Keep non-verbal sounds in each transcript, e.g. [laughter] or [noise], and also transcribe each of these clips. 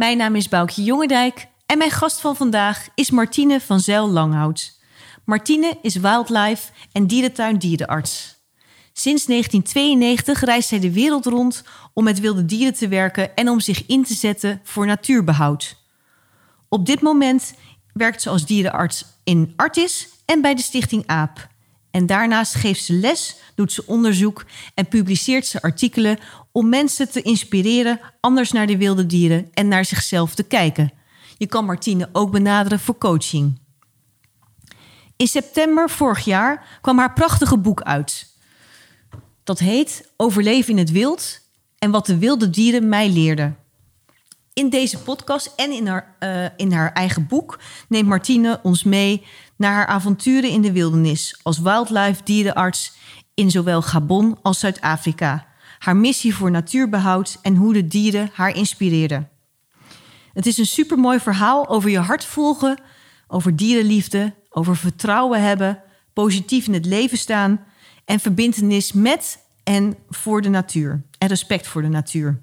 Mijn naam is Boukje Jongendijk en mijn gast van vandaag is Martine van Zijl Langhout. Martine is wildlife en dierentuin dierenarts. Sinds 1992 reist zij de wereld rond om met wilde dieren te werken en om zich in te zetten voor natuurbehoud. Op dit moment werkt ze als dierenarts in Artis en bij de Stichting AAP. En daarnaast geeft ze les, doet ze onderzoek en publiceert ze artikelen om mensen te inspireren anders naar de wilde dieren en naar zichzelf te kijken. Je kan Martine ook benaderen voor coaching. In september vorig jaar kwam haar prachtige boek uit. Dat heet Overleven in het wild en wat de wilde dieren mij leerden. In deze podcast en in haar, eh, in haar eigen boek neemt Martine ons mee naar haar avonturen in de wildernis als wildlife dierenarts in zowel Gabon als Zuid-Afrika. Haar missie voor natuurbehoud en hoe de dieren haar inspireerden. Het is een supermooi verhaal over je hart volgen, over dierenliefde, over vertrouwen hebben, positief in het leven staan en verbintenis met en voor de natuur en respect voor de natuur.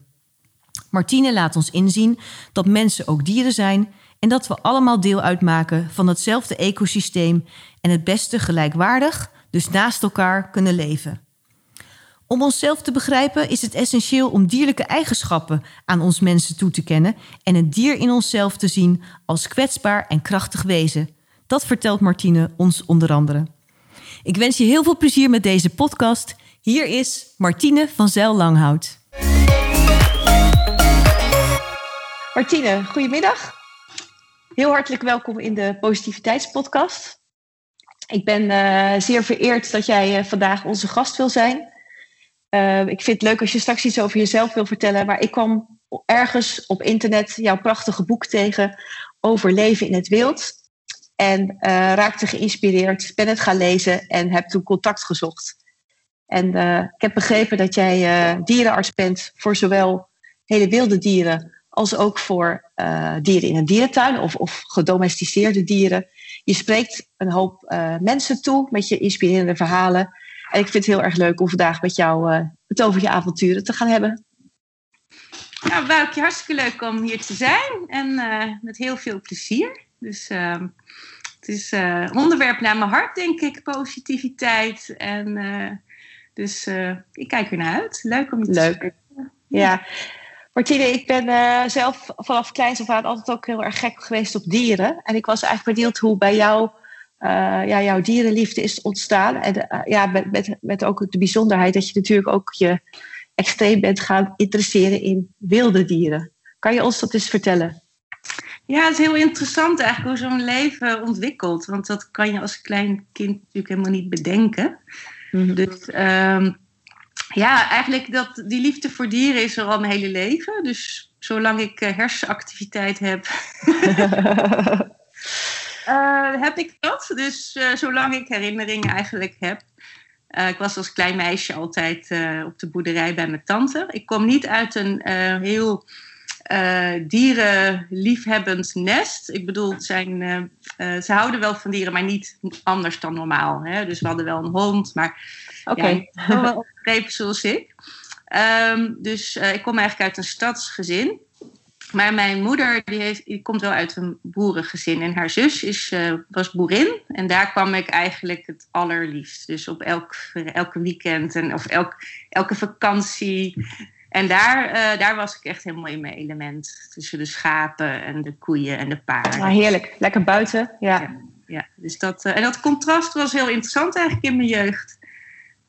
Martine laat ons inzien dat mensen ook dieren zijn en dat we allemaal deel uitmaken van hetzelfde ecosysteem en het beste gelijkwaardig, dus naast elkaar, kunnen leven. Om onszelf te begrijpen is het essentieel om dierlijke eigenschappen aan ons mensen toe te kennen en het dier in onszelf te zien als kwetsbaar en krachtig wezen. Dat vertelt Martine ons onder andere. Ik wens je heel veel plezier met deze podcast. Hier is Martine van Zijl Langhout. Martine, goedemiddag. Heel hartelijk welkom in de Positiviteitspodcast. Ik ben eh, zeer vereerd dat jij eh, vandaag onze gast wil zijn. Uh, ik vind het leuk als je straks iets over jezelf wil vertellen. Maar ik kwam ergens op internet jouw prachtige boek tegen over leven in het wild. En uh, raakte geïnspireerd, ben het gaan lezen en heb toen contact gezocht. En uh, ik heb begrepen dat jij dierenarts bent voor zowel hele wilde dieren als ook voor dieren in een dierentuin of, of gedomesticeerde dieren. Je spreekt een hoop mensen toe met je inspirerende verhalen. En ik vind het heel erg leuk om vandaag met jou uh, het over je avonturen te gaan hebben. Nou, Woukje, hartstikke leuk om hier te zijn en uh, met heel veel plezier. Dus uh, het is een onderwerp naar mijn hart, denk ik, positiviteit. En dus ik kijk er naar uit. Leuk om je te leuk. spreken. Ja. Martine, ik ben zelf vanaf kleins af aan altijd ook heel erg gek geweest op dieren. En ik was eigenlijk benieuwd hoe bij jou ja, jouw dierenliefde is ontstaan. En uh, ja, met, met, met ook de bijzonderheid dat je natuurlijk ook je extreem bent gaan interesseren in wilde dieren. Kan je ons dat eens vertellen? Ja, het is heel interessant eigenlijk hoe zo'n leven ontwikkelt. Want dat kan je als klein kind natuurlijk helemaal niet bedenken. Mm-hmm. Dus um, ja, eigenlijk dat, die liefde voor dieren is er al mijn hele leven. Dus zolang ik uh, hersenactiviteit heb... [laughs] [laughs] Uh, heb ik dat. Dus uh, zolang ik herinneringen eigenlijk heb. Uh, ik was als klein meisje altijd op de boerderij bij mijn tante. Ik kom niet uit een heel dierenliefhebbend nest. Ik bedoel, zijn, ze houden wel van dieren, maar niet anders dan normaal. Hè? Dus we hadden wel een hond, maar okay. ja, wel opgegrepen zoals ik. Um, dus ik kom eigenlijk uit een stadsgezin. Maar mijn moeder die heeft, die komt wel uit een boerengezin. En haar zus is, uh, was boerin. En daar kwam ik eigenlijk het allerliefst. Dus op elk, elke weekend en, of elk, elke vakantie. En daar, uh, daar was ik echt helemaal in mijn element. Tussen de schapen en de koeien en de paarden. Ah, heerlijk. Lekker buiten. Ja. ja, ja. Dus dat, uh, en dat contrast was heel interessant eigenlijk in mijn jeugd.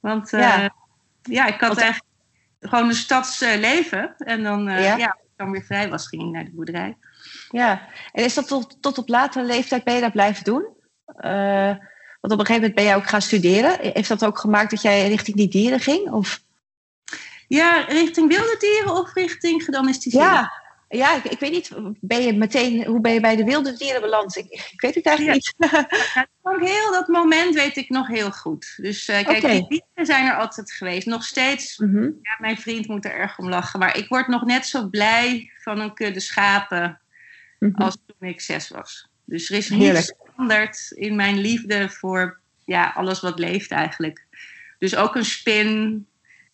Want ja, ja ik had Want... eigenlijk gewoon een stadsleven. en dan ja. ja dan weer vrij was, ging ik naar de boerderij. Ja, en is dat tot, tot op latere leeftijd ben je dat blijven doen? Uh, want op een gegeven moment ben jij ook gaan studeren. Heeft dat ook gemaakt dat jij richting die dieren ging? Of? Ja, richting wilde dieren of richting gedomesticeerde? Ja, Ja, ik, ik weet niet, ben je meteen, hoe ben je bij de wilde dieren beland? Ik, ik weet het eigenlijk niet. [laughs] Ja, heel, dat moment weet ik nog heel goed. Dus uh, kijk, die dieren zijn er altijd geweest. Nog steeds, Mhm. ja, mijn vriend moet er erg om lachen. Maar ik word nog net zo blij van een kudde schapen Mhm. als toen ik zes was. Dus er is Heerlijk. niets veranderd in mijn liefde voor ja, alles wat leeft eigenlijk. Dus ook een spin.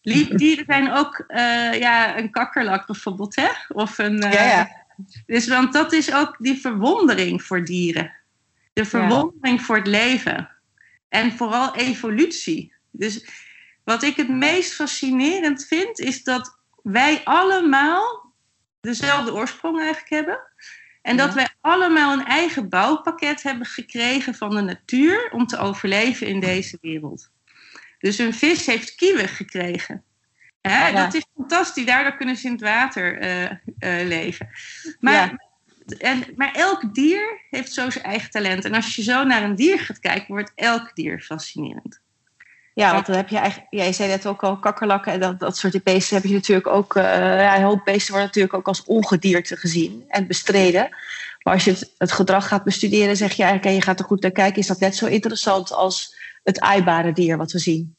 Lief, dieren zijn ook eh, ja, een kakkerlak bijvoorbeeld, hè? Of een, eh, Ja, ja. Dus want dat is ook die verwondering voor dieren. De verwondering voor het leven. En vooral evolutie. Dus wat ik het meest fascinerend vind, is dat wij allemaal dezelfde oorsprong eigenlijk hebben. En dat wij allemaal een eigen bouwpakket hebben gekregen van de natuur om te overleven in deze wereld. Dus een vis heeft kieuwen gekregen. Hè, Ja. Dat is fantastisch, daardoor kunnen ze in het water eh, eh, leven. Maar, Ja. en, maar elk dier heeft zo zijn eigen talent. En als je zo naar een dier gaat kijken, wordt elk dier fascinerend. Ja, want dan heb je eigenlijk, jij zei net ook al, kakkerlakken en dat, dat soort beesten heb je natuurlijk ook, eh, ja, een hoop beesten worden natuurlijk ook als ongedierte gezien en bestreden. Maar als je het, het gedrag gaat bestuderen, zeg je eigenlijk, en je gaat er goed naar kijken, is dat net zo interessant als het aaibare dier wat we zien.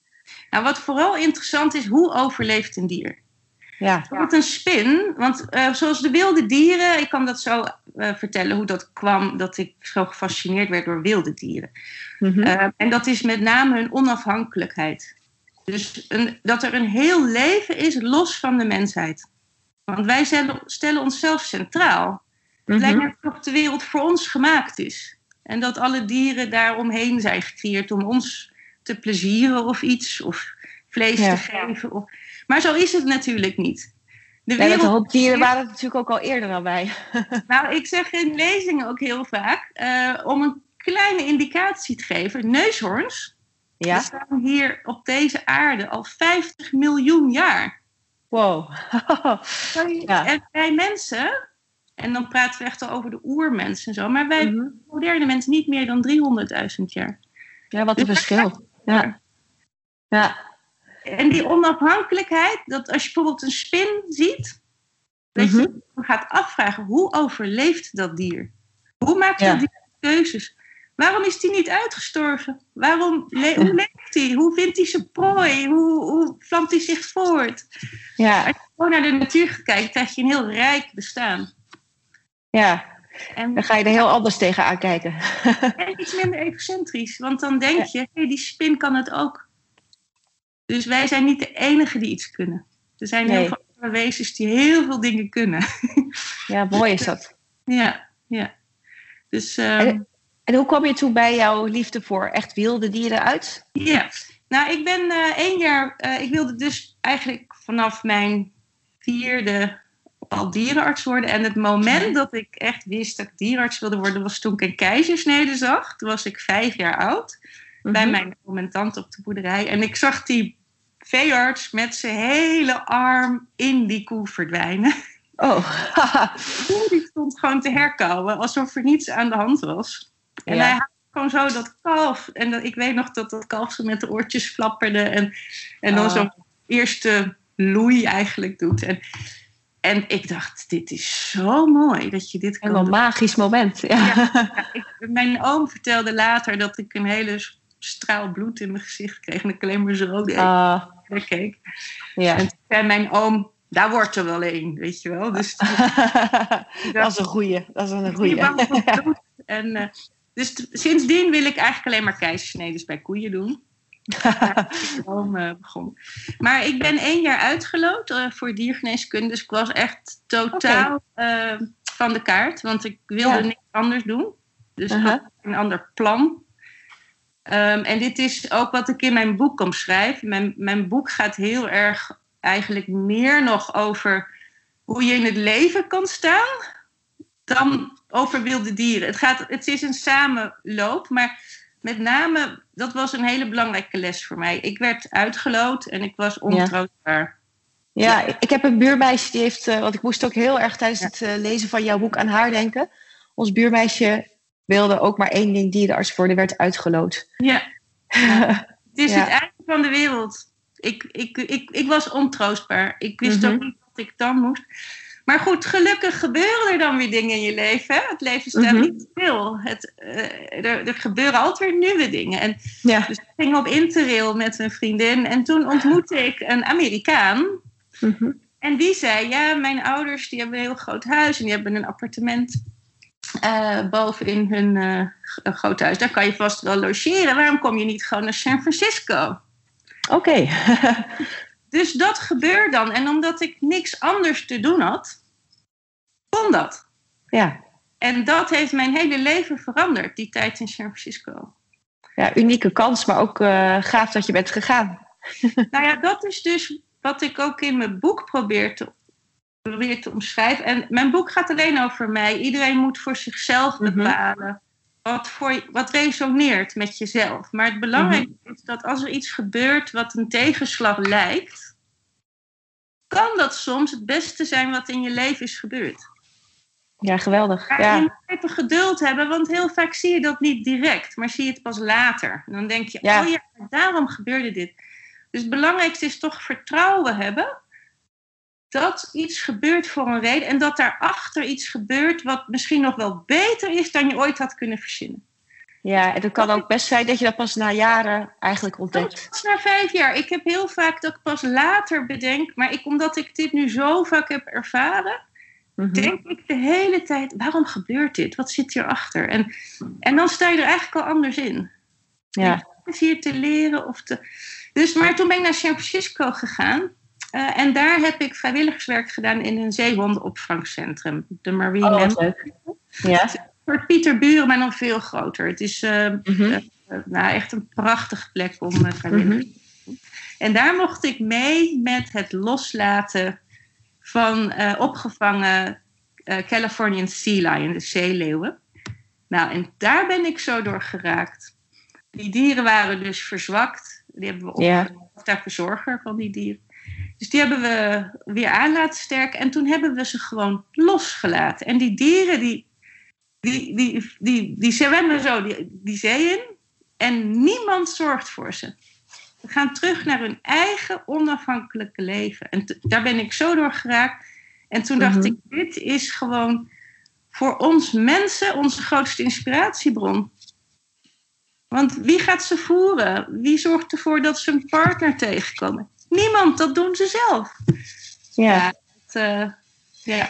Nou, wat vooral interessant is, hoe overleeft een dier? Ja, Bijvoorbeeld een spin, want eh, zoals de wilde dieren, ik kan dat zo eh, vertellen hoe dat kwam, dat ik zo gefascineerd werd door wilde dieren. Mhm. Eh, en dat is met name hun onafhankelijkheid. Dus een, dat er een heel leven is los van de mensheid. Want wij stellen, stellen onszelf centraal. Het lijkt Mhm. net alsof de wereld voor ons gemaakt is. En dat alle dieren daaromheen zijn gecreëerd om ons te plezieren of iets, of vlees Ja. te geven. Of... Maar zo is het natuurlijk niet. De wereld, hoop dieren waren er natuurlijk ook al eerder al bij. [laughs] nou, ik zeg in lezingen ook heel vaak, eh, om een kleine indicatie te geven, neushoorns Ja, bestaan hier op deze aarde al 50 miljoen jaar. wow. [laughs] Ja. En wij mensen, en dan praten we echt al over de oermensen en zo, maar wij Mhm. moderne mensen niet meer dan 300.000 jaar. Ja, wat een verschil. Ja. Ja. En die onafhankelijkheid, dat als je bijvoorbeeld een spin ziet, dat Mhm. je je gaat afvragen, hoe overleeft dat dier? Hoe maakt Ja. dat dier keuzes? Waarom is die niet uitgestorven? Waarom le- hoe leeft hij? Hoe vindt hij zijn prooi? Hoe, hoe plant hij zich voort? Ja. Als je gewoon naar de natuur kijken, krijg je een heel rijk bestaan. Ja, En, dan ga je er heel anders tegenaan kijken. [laughs] en iets minder egocentrisch, want dan denk je, hé, die spin kan het ook. Dus wij zijn niet de enige die iets kunnen. Er zijn Nee. heel veel andere wezens die heel veel dingen kunnen. [laughs] Ja, mooi is dat. ja, ja. Dus ehm, En- En hoe kwam je toen bij jouw liefde voor echt wilde dieren uit? ja. Nou, ik ben eh, één jaar, eh, ik wilde dus eigenlijk vanaf mijn vierde al dierenarts worden. En het moment dat ik echt wist dat ik dierenarts wilde worden, was toen ik een keizersnede zag. Toen was ik vijf jaar oud. bij Mhm. mijn tante op de boerderij. En ik zag die veearts met zijn hele arm in die koe verdwijnen. Oh, [laughs] Die stond gewoon te herkauwen, alsof er niets aan de hand was. En Ja. hij had gewoon zo dat kalf. En dat, ik weet nog dat dat kalf zo met de oortjes flapperde. En, en dan Oh. zo'n eerste loei eigenlijk doet. En, en ik dacht, dit is zo mooi dat je dit kan doen. magisch moment. Ja. Ja, ik, mijn oom vertelde later dat ik een hele straal bloed in mijn gezicht kreeg. En ik alleen maar zo deed. Ah, naar keek. ja. En toen zei mijn oom, daar wordt er wel een, weet je wel. Dus [laughs] dat is een goeie. Dat is een goede goeie. [laughs] En, eh, dus t- sindsdien wil ik eigenlijk alleen maar keizersnedes bij koeien doen. Ja, eh, begon. Maar ik ben één jaar uitgeloot eh, voor diergeneeskunde. Dus ik was echt totaal eh, van de kaart. Want ik wilde Ja. niks anders doen. Dus ik Uh-huh. had een ander plan. Ehm, en dit is ook wat ik in mijn boek omschrijf. Mijn, mijn boek gaat heel erg eigenlijk meer nog over hoe je in het leven kan staan dan over wilde dieren. Het, gaat, het is een samenloop, maar met name, dat was een hele belangrijke les voor mij. Ik werd uitgeloot en ik was ontroostbaar. Ja, ik heb een buurmeisje die heeft, eh, want ik moest ook heel erg tijdens het eh, lezen van jouw boek aan haar denken. Ons buurmeisje wilde ook maar één ding dierenarts worden, werd uitgeloot. [laughs] Ja. Het is Ja. het einde van de wereld. Ik, ik, ik, ik was ontroostbaar. Ik wist Mhm. ook niet wat ik dan moest. Maar goed, gelukkig gebeuren er dan weer dingen in je leven. Hè? Het leven staat Mhm. niet stil. Het, eh, er, er gebeuren altijd weer nieuwe dingen. En Ja. dus ik ging op interrail met een vriendin. En toen ontmoette ik een Amerikaan. Mhm. En die zei, ja, mijn ouders die hebben een heel groot huis. En die hebben een appartement eh, boven in hun eh, groot huis. Daar kan je vast wel logeren. Waarom kom je niet gewoon naar San Francisco? Oké. [laughs] Dus dat gebeurt dan. En omdat ik niks anders te doen had, kon dat. ja. En dat heeft mijn hele leven veranderd, die tijd in San Francisco. ja, unieke kans, maar ook eh, gaaf dat je bent gegaan. [laughs] nou ja, dat is dus wat ik ook in mijn boek probeer te, probeer te omschrijven. En mijn boek gaat alleen over mij. Iedereen moet voor zichzelf Mhm. bepalen wat, voor, wat resoneert met jezelf. Maar het belangrijke is dat als er iets gebeurt wat een tegenslag lijkt, kan dat soms het beste zijn wat in je leven is gebeurd. Ja, geweldig. Maar je Ja, moet even geduld hebben, want heel vaak zie je dat niet direct, maar zie je het pas later. En dan denk je, Ja. oh ja, daarom gebeurde dit. Dus het belangrijkste is toch vertrouwen hebben dat iets gebeurt voor een reden en dat daarachter iets gebeurt wat misschien nog wel beter is dan je ooit had kunnen verzinnen. ja, en het kan ook best zijn dat je dat pas na jaren eigenlijk ontdekt. Soms na vijf jaar. Ik heb heel vaak dat ik pas later bedenk, maar ik, omdat ik dit nu zo vaak heb ervaren, Mhm. denk ik de hele tijd, waarom gebeurt dit? Wat zit hierachter? En, en dan sta je er eigenlijk al anders in. Ja, is hier te leren. Of te... dus, maar toen ben ik naar San Francisco gegaan. Eh, en daar heb ik vrijwilligerswerk gedaan in een zeehondenopvangcentrum. De Marine oh, leuk. Ja. Voor Pieter Buren, maar nog veel groter. Het is eh, Mhm. eh, nou, echt een prachtige plek om uh, vrijwilligers te doen. En daar mocht ik mee met het loslaten van opgevangen Californian Sea Lion, de zeeleeuwen. Nou, en daar ben ik zo door geraakt. Die dieren waren dus verzwakt. Die hebben we op, Ja. of daar verzorger van die dieren. Dus die hebben we weer aan laten sterken. En toen hebben we ze gewoon losgelaten. En die dieren, die, die, die, die, die zwemmen zo die, die zee in. En niemand zorgt voor ze. Ze gaan terug naar hun eigen onafhankelijke leven. En daar ben ik zo door geraakt. En toen dacht Mhm. ik, dit is gewoon voor ons mensen onze grootste inspiratiebron. Want wie gaat ze voeren? Wie zorgt ervoor dat ze een partner tegenkomen? Niemand, dat doen ze zelf. ja. Het, eh, ja.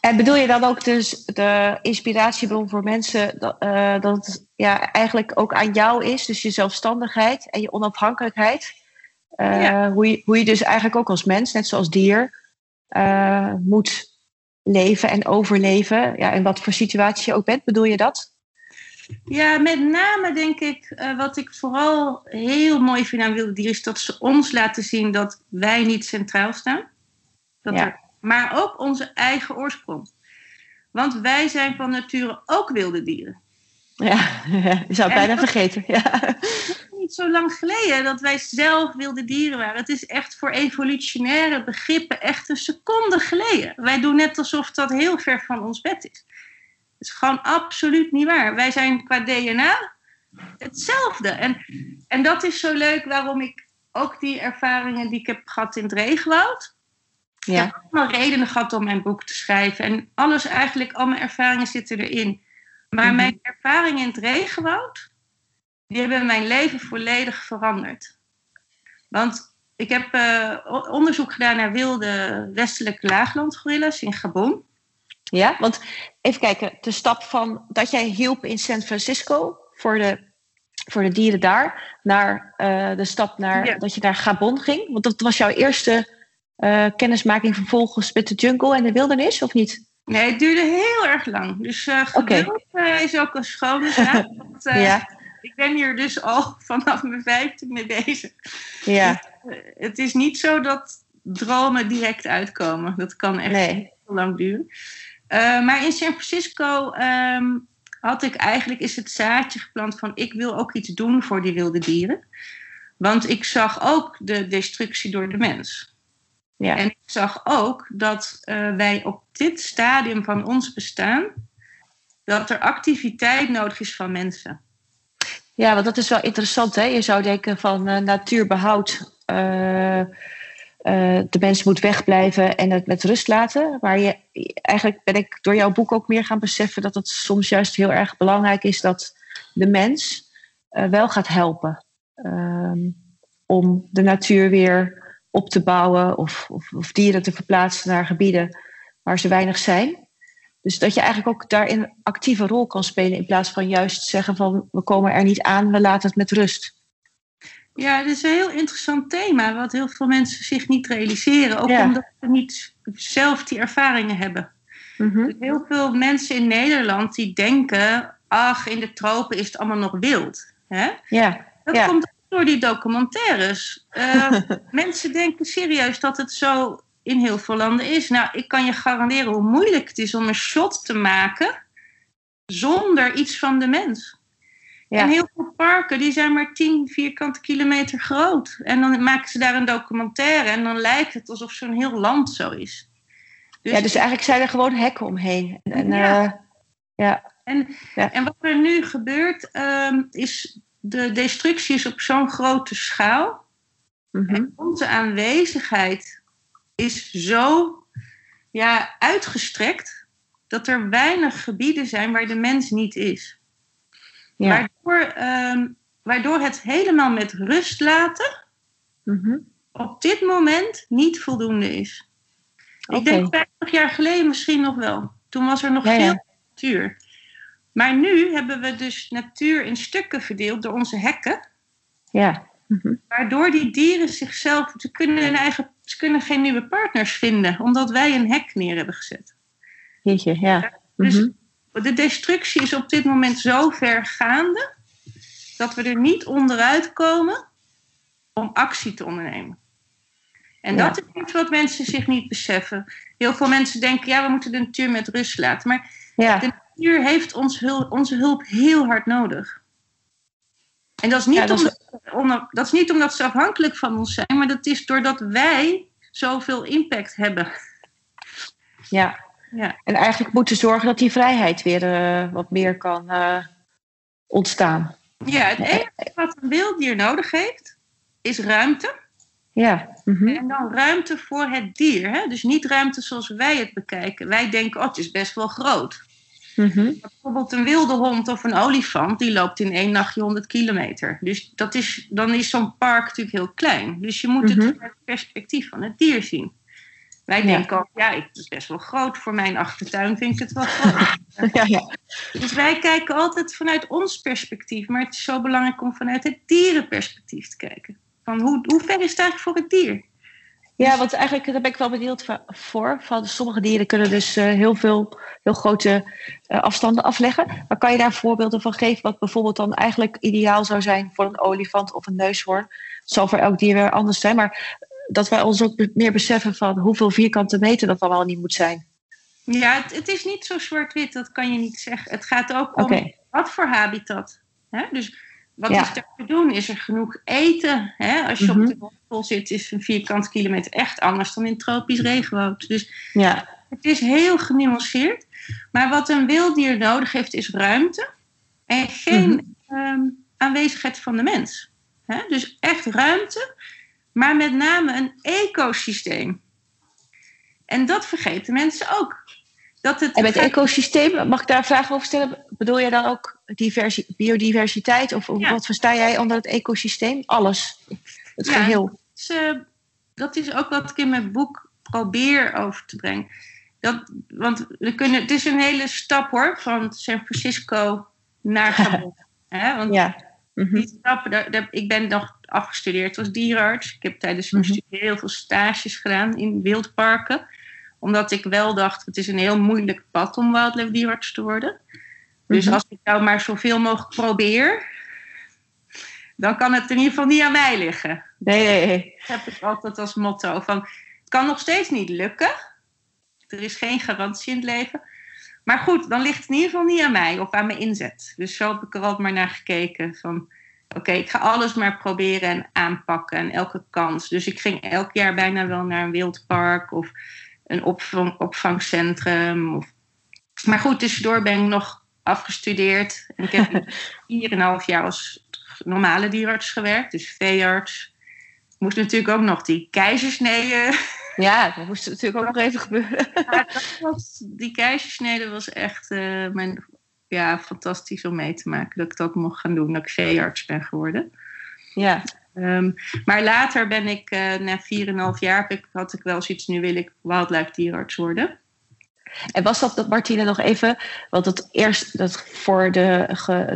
En bedoel je dan ook dus de inspiratiebron voor mensen dat, eh, dat het ja, eigenlijk ook aan jou is, dus je zelfstandigheid en je onafhankelijkheid? Eh, Ja. hoe, je, hoe je dus eigenlijk ook als mens, net zoals dier, moet leven en overleven. Ja, in wat voor situatie je ook bent, bedoel je dat? Ja, met name denk ik, eh, wat ik vooral heel mooi vind aan wilde dieren, is dat ze ons laten zien dat wij niet centraal staan. Dat Ja. er- maar ook onze eigen oorsprong. Want wij zijn van nature ook wilde dieren. Ja, [laughs] je zou het En bijna vergeten. Ja. Niet zo lang geleden dat wij zelf wilde dieren waren. Het is echt voor evolutionaire begrippen echt een seconde geleden. Wij doen net alsof dat heel ver van ons bed is. Is gewoon absoluut niet waar. Wij zijn qua DNA hetzelfde. En, en dat is zo leuk waarom ik ook die ervaringen die ik heb gehad in het regenwoud. Ik Ja. heb allemaal redenen gehad om mijn boek te schrijven. En alles eigenlijk, al mijn ervaringen zitten erin. Maar Mhm. mijn ervaringen in het regenwoud, die hebben mijn leven volledig veranderd. Want ik heb eh, onderzoek gedaan naar wilde westelijke laaglandgorillas in Gabon. Ja, want even kijken, de stap van dat jij hielp in San Francisco voor de, voor de dieren daar, naar eh, de stap naar Ja. dat je naar Gabon ging. Want dat was jouw eerste eh, kennismaking vervolgens met de jungle en de wildernis, of niet? Nee, het duurde heel erg lang. Dus Oké. geduld eh, is ook een schone zaak. [laughs] Want, ja, Ik ben hier dus al [laughs] vanaf mijn vijfde mee bezig. ja, Eh, het is niet zo dat dromen direct uitkomen. Dat kan echt nee. heel lang duren. Eh, maar in San Francisco ehm, had ik eigenlijk is het zaadje geplant van ik wil ook iets doen voor die wilde dieren. Want ik zag ook de destructie door de mens. Ja. En ik zag ook dat eh, wij op dit stadium van ons bestaan, dat er activiteit nodig is van mensen. Ja, want dat is wel interessant. Hè? Je zou denken van eh, natuurbehoud. eh, eh, de mens moet wegblijven en het met rust laten. Maar je, eigenlijk ben ik door jouw boek ook meer gaan beseffen dat het soms juist heel erg belangrijk is dat de mens eh, wel gaat helpen. Ehm, om de natuur weer op te bouwen of, of, of, dieren te verplaatsen naar gebieden waar ze weinig zijn. Dus dat je eigenlijk ook daarin een actieve rol kan spelen in plaats van juist zeggen van we komen er niet aan, we laten het met rust. Ja, het is een heel interessant thema, wat heel veel mensen zich niet realiseren. Ook omdat ze niet zelf die ervaringen hebben. Mm Heel veel mensen in Nederland die denken, ach, in de tropen is het allemaal nog wild. Hè? Ja. Dat ja. komt door die documentaires. Uh, [laughs] mensen denken serieus dat het zo in heel veel landen is. Nou, ik kan je garanderen hoe moeilijk het is om een shot te maken zonder iets van de mens. Ja. En heel veel parken die zijn maar 10 vierkante kilometer groot. En dan maken ze daar een documentaire en dan lijkt het alsof zo'n heel land zo is. Dus, ja, dus eigenlijk zijn er gewoon hekken omheen. En, ja. Uh, ja. En, ja. en wat er nu gebeurt, um, is de destructie is op zo'n grote schaal. Mm -hmm. En onze aanwezigheid is zo ja, uitgestrekt dat er weinig gebieden zijn waar de mens niet is. Ja. Waardoor, um, waardoor het helemaal met rust laten mm -hmm. op dit moment niet voldoende is. Okay. Ik denk 50 jaar geleden misschien nog wel. Toen was er nog ja, veel natuur. Maar nu hebben we dus natuur in stukken verdeeld door onze hekken. Ja. Mm -hmm. Waardoor die dieren zichzelf, ze kunnen, hun eigen, ze kunnen geen nieuwe partners vinden, omdat wij een hek neer hebben gezet. Jeetje, ja. Dus mm -hmm. De destructie is op dit moment zo ver gaande dat we er niet onderuit komen om actie te ondernemen. En ja. dat is iets wat mensen zich niet beseffen. Heel veel mensen denken, ja, we moeten de natuur met rust laten. Maar ja. de natuur heeft ons hulp, onze hulp heel hard nodig. En dat is, niet ja, dat, is... Omdat, dat is niet omdat ze afhankelijk van ons zijn, maar dat is doordat wij zoveel impact hebben. Ja, ja. en eigenlijk moeten zorgen dat die vrijheid weer uh, wat meer kan uh, ontstaan. Ja, het enige wat een wilddier nodig heeft, is ruimte. Ja. Mm -hmm. En dan ruimte voor het dier. Hè? Dus niet ruimte zoals wij het bekijken. Wij denken, oh, het is best wel groot. Mm -hmm. Bijvoorbeeld een wilde hond of een olifant, die loopt in één nachtje 100 kilometer. Dus dat is, dan is zo'n park natuurlijk heel klein. Dus je moet het mm -hmm. het perspectief van het dier zien. Wij denken ook, ja, het is best wel groot. Voor mijn achtertuin vind ik het wel groot. [laughs] ja, ja. Dus wij kijken altijd vanuit ons perspectief. Maar het is zo belangrijk om vanuit het dierenperspectief te kijken. Van hoe, hoe ver is het eigenlijk voor het dier? Ja, want eigenlijk daar ben ik wel benieuwd voor. Van, sommige dieren kunnen dus uh, heel veel, heel grote uh, afstanden afleggen. Maar kan je daar voorbeelden van geven wat bijvoorbeeld dan eigenlijk ideaal zou zijn voor een olifant of een neushoorn? Het zal voor elk dier weer anders zijn, maar dat wij ons ook meer beseffen van hoeveel vierkante meter dat wel niet moet zijn. Ja, het, het is niet zo zwart-wit, dat kan je niet zeggen. Het gaat ook om okay. wat voor habitat. Hè? Dus wat ja. is er te doen? Is er genoeg eten? Hè? Als je Mhm. mm -hmm. op de Noordpool zit, is een vierkante kilometer echt anders dan in tropisch regenwoud. Dus ja. het is heel genuanceerd. Maar wat een wilddier nodig heeft, is ruimte en geen mm -hmm. um, aanwezigheid van de mens. Hè? Dus echt ruimte, maar met name een ecosysteem. En dat vergeten mensen ook. Dat het en met ecosysteem, mag ik daar een vraag over stellen? Bedoel jij dan ook diversi biodiversiteit? Of ja. wat versta jij onder het ecosysteem? Alles, het ja, geheel. Dat is, uh, dat is ook wat ik in mijn boek probeer over te brengen. Dat, want we kunnen, het is een hele stap hoor, van San Francisco naar [laughs] Gabon. Hè? Want ja. Mm -hmm. die stap, daar, daar, ik ben nog afgestudeerd als dierenarts. Ik heb tijdens mijn -hmm. studie heel veel stages gedaan in wildparken omdat ik wel dacht, het is een heel moeilijk pad om wildlife te worden. Dus -hmm. als ik nou maar zoveel mogelijk probeer, dan kan het in ieder geval niet aan mij liggen. Nee, nee, nee. Dat heb ik altijd als motto. Van, het kan nog steeds niet lukken. Er is geen garantie in het leven. Maar goed, dan ligt het in ieder geval niet aan mij of aan mijn inzet. Dus zo heb ik er altijd maar naar gekeken. Van, oké, okay, ik ga alles maar proberen en aanpakken. En elke kans. Dus ik ging elk jaar bijna wel naar een wildpark of een opvang, opvangcentrum. Of... Maar goed, tussendoor ben ik nog afgestudeerd. En ik heb [laughs] 4,5 jaar als normale dierarts gewerkt, dus veearts. moest natuurlijk ook nog die keizersnede. Ja, dat moest natuurlijk ook nog even gebeuren. [laughs] Ja, dat was, die keizersnede was echt uh, mijn, ja, fantastisch om mee te maken. Dat ik dat mocht gaan doen, dat ik veearts ben geworden. Ja. Um, maar later ben ik, uh, na 4,5 jaar, ik, had ik wel zoiets, nu wil ik wildlife dierarts worden. En was dat, dat Martine nog even, want het eerst dat voor de,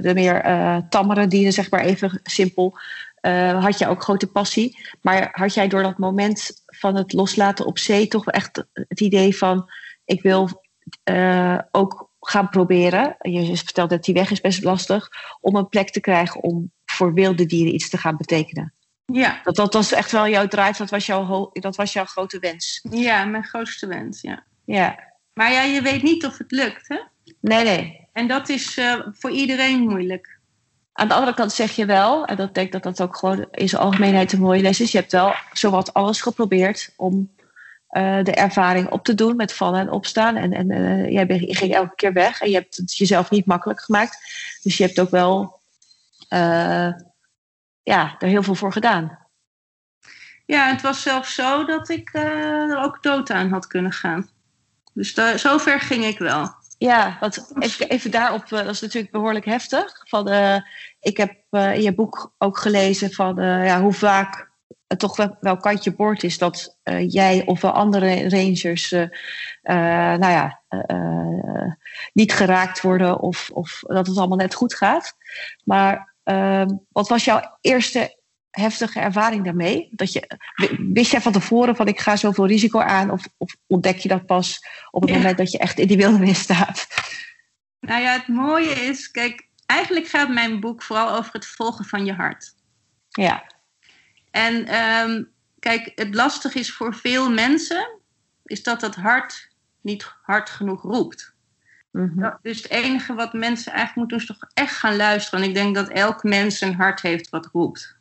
de meer uh, tammere dieren, zeg maar even simpel, uh, had je ook grote passie. Maar had jij door dat moment van het loslaten op zee toch echt het idee van: ik wil uh, ook gaan proberen. Je vertelt dat die weg is best lastig om een plek te krijgen om voor wilde dieren iets te gaan betekenen. Ja. Dat, dat was echt wel jouw drive, dat was jouw, dat was jouw grote wens. Ja, mijn grootste wens, ja. Ja. Maar ja, je weet niet of het lukt, hè? Nee, nee. En dat is uh, voor iedereen moeilijk. Aan de andere kant zeg je wel, en dat denk dat dat ook gewoon in zijn algemeenheid een mooie les is. Je hebt wel zowat alles geprobeerd om uh, de ervaring op te doen met vallen en opstaan. En, en uh, jij ging elke keer weg en je hebt het jezelf niet makkelijk gemaakt. Dus je hebt ook wel uh, ja, er heel veel voor gedaan. Ja, het was zelfs zo dat ik er ook dood aan had kunnen gaan. Dus daar, zover ging ik wel. Ja, want even, even daarop, dat is natuurlijk behoorlijk heftig. Van, uh, ik heb uh, in je boek ook gelezen van ja, hoe vaak het toch wel, wel kantje boord is dat jij of wel andere rangers nou ja, niet geraakt worden of, of dat het allemaal net goed gaat. Maar wat was jouw eerste heftige ervaring daarmee? Dat je, wist jij van tevoren van ik ga zoveel risico aan of, of ontdek je dat pas op het ja. moment dat je echt in die wildernis staat? Nou ja, het mooie is, kijk, eigenlijk gaat mijn boek vooral over het volgen van je hart. Ja. En um, kijk, het lastig is voor veel mensen, is dat het hart niet hard genoeg roept. Mhm. Mm -hmm. Dus het enige wat mensen eigenlijk moeten doen, is toch echt gaan luisteren. En ik denk dat elk mens een hart heeft wat roept.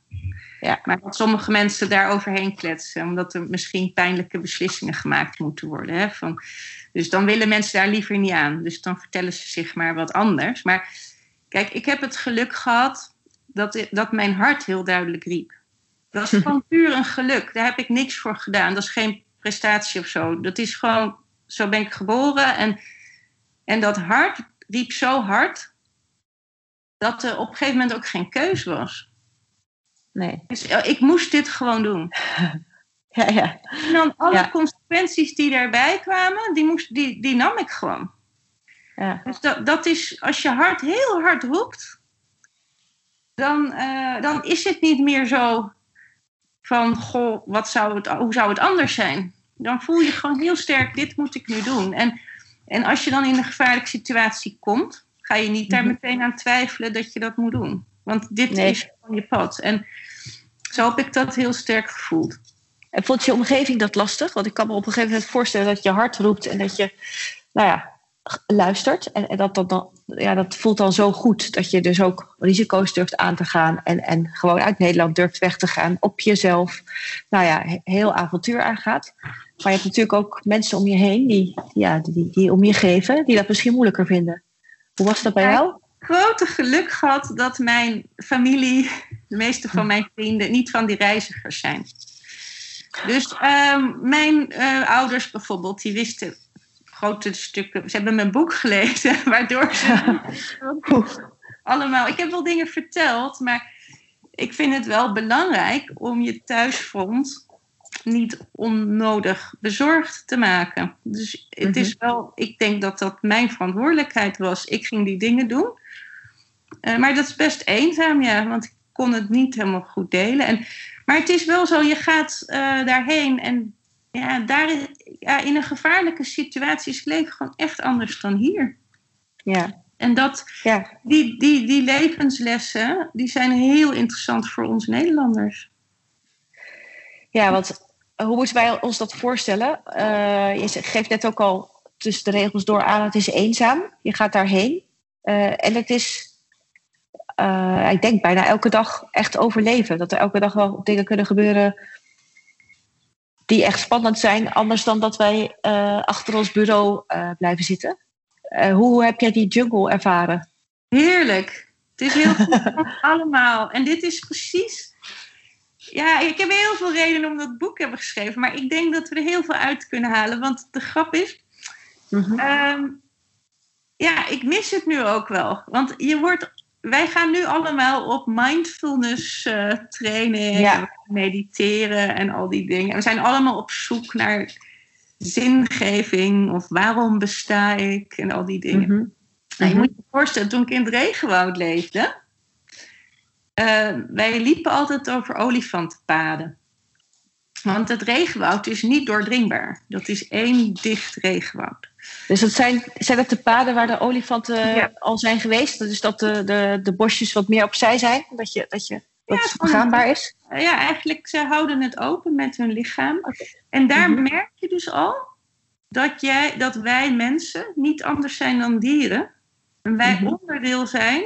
Ja. Maar dat sommige mensen daar overheen kletsen, omdat er misschien pijnlijke beslissingen gemaakt moeten worden. Hè? Van, dus dan willen mensen daar liever niet aan. Dus dan vertellen ze zich maar wat anders. Maar kijk, ik heb het geluk gehad dat, dat mijn hart heel duidelijk riep. Dat is [laughs] gewoon puur een geluk. Daar heb ik niks voor gedaan. Dat is geen prestatie of zo. Dat is gewoon, zo ben ik geboren. En, en dat hart riep zo hard dat er op een gegeven moment ook geen keus was. Nee. Dus ik moest dit gewoon doen. [laughs] Ja, ja. En dan alle ja. consequenties die daarbij kwamen, die, moest, die, die nam ik gewoon. Ja. Dus dat, dat is, als je hart heel hard roept, dan, uh, dan is het niet meer zo van, goh, wat zou het, hoe zou het anders zijn? Dan voel je gewoon heel sterk, dit moet ik nu doen. En, en als je dan in een gevaarlijke situatie komt, ga je niet daar Mhm. meteen aan twijfelen dat je dat moet doen. Want dit Nee. is gewoon je pad. En zo heb ik dat heel sterk gevoeld. En vond je omgeving dat lastig? Want ik kan me op een gegeven moment voorstellen dat je hart roept en dat je, nou ja, luistert. En, en dat, dat, dan, ja, dat voelt dan zo goed dat je dus ook risico's durft aan te gaan en, en gewoon uit Nederland durft weg te gaan op jezelf. Nou ja, he- heel avontuur aangaat. Maar je hebt natuurlijk ook mensen om je heen die, ja, die, die om je geven, die dat misschien moeilijker vinden. Hoe was dat bij jou? Grote geluk gehad dat mijn familie, de meeste van mijn vrienden, niet van die reizigers zijn. Dus ehm, mijn eh, ouders bijvoorbeeld, die wisten grote stukken. Ze hebben mijn boek gelezen, [laughs] waardoor ze [laughs] allemaal. Ik heb wel dingen verteld, maar ik vind het wel belangrijk om je thuisfront niet onnodig bezorgd te maken. Dus het is wel, ik denk dat dat mijn verantwoordelijkheid was. Ik ging die dingen doen. Eh, maar dat is best eenzaam, ja, want ik kon het niet helemaal goed delen. En, maar het is wel zo, je gaat eh, daarheen en ja, daar, ja, in een gevaarlijke situatie is het leven gewoon echt anders dan hier. Ja, En dat, ja. die, die, die levenslessen, die zijn heel interessant voor ons Nederlanders. Ja, want hoe moeten wij ons dat voorstellen? Eh, je geeft net ook al tussen de regels door aan, het is eenzaam. Je gaat daarheen. En het is, eh, ik denk bijna elke dag echt overleven. Dat er elke dag wel dingen kunnen gebeuren die echt spannend zijn. Anders dan dat wij eh, achter ons bureau eh, blijven zitten. Hoe heb jij die jungle ervaren? Heerlijk. Het is heel goed [laughs] allemaal. En dit is precies ja, ik heb heel veel redenen om dat boek te hebben geschreven. Maar ik denk dat we er heel veel uit kunnen halen. Want de grap is. Mhm. ehm, ja, ik mis het nu ook wel. Want je wordt. Wij gaan nu allemaal op mindfulness eh, training, Ja. mediteren en al die dingen. En we zijn allemaal op zoek naar zingeving of waarom besta ik en al die dingen. Mhm. Nou, je Mhm. moet je voorstellen, toen ik in het regenwoud leefde, eh, wij liepen altijd over olifantenpaden. Want het regenwoud is niet doordringbaar. Dat is één dicht regenwoud. Dus dat zijn, zijn dat de paden waar de olifanten Ja. al zijn geweest? Dus dat de, de, de bosjes wat meer opzij zijn? Dat, je, dat, je, dat Ja, het is? Ja, eigenlijk, ze houden het open met hun lichaam. En daar Mhm. merk je dus al dat, jij, dat wij mensen niet anders zijn dan dieren. En wij Mhm. onderdeel zijn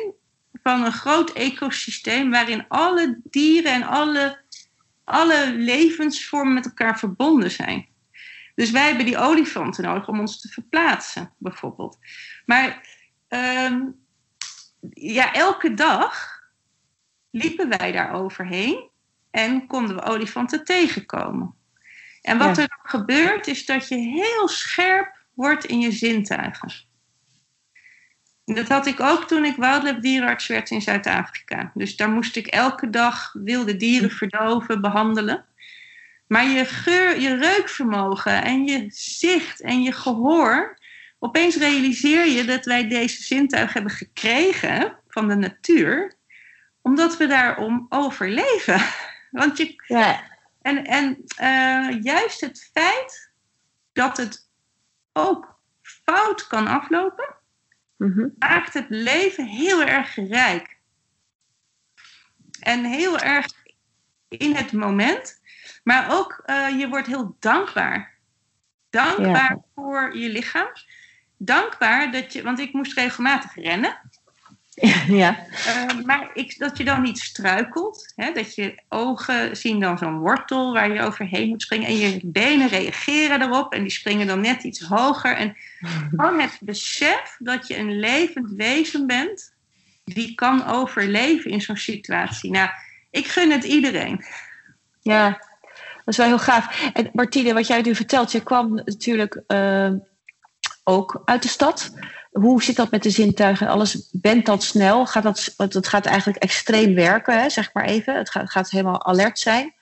van een groot ecosysteem waarin alle dieren en alle, alle levensvormen met elkaar verbonden zijn. Dus wij hebben die olifanten nodig om ons te verplaatsen, bijvoorbeeld. Maar ehm, ja, elke dag liepen wij daar overheen en konden we olifanten tegenkomen. En wat Ja. er gebeurt, is dat je heel scherp wordt in je zintuigen. Dat had ik ook toen ik wildlife dierenarts werd in Zuid-Afrika. Dus daar moest ik elke dag wilde dieren verdoven, behandelen. Maar je geur, je reukvermogen en je zicht en je gehoor. Opeens realiseer je dat wij deze zintuigen hebben gekregen van de natuur, omdat we daarom overleven. [laughs] Want je, Ja. en en eh, juist het feit dat het ook fout kan aflopen, Mhm. maakt het leven heel erg rijk. En heel erg in het moment. Maar ook, eh, je wordt heel dankbaar. Dankbaar Ja. voor je lichaam. Dankbaar dat je, want ik moest regelmatig rennen. [laughs] ja. Eh, maar ik, dat je dan niet struikelt. Hè? Dat je ogen zien dan zo'n wortel waar je overheen moet springen. En je benen reageren erop en die springen dan net iets hoger. En [laughs] gewoon het besef dat je een levend wezen bent. Die kan overleven in zo'n situatie. Nou, ik gun het iedereen. Ja, dat is wel heel gaaf. En Martine, wat jij nu vertelt, je kwam natuurlijk eh, ook uit de stad. Hoe zit dat met de zintuigen en alles? Bent dat snel? Gaat dat, want het gaat eigenlijk extreem werken, hè, zeg maar even. Het gaat, gaat helemaal alert zijn.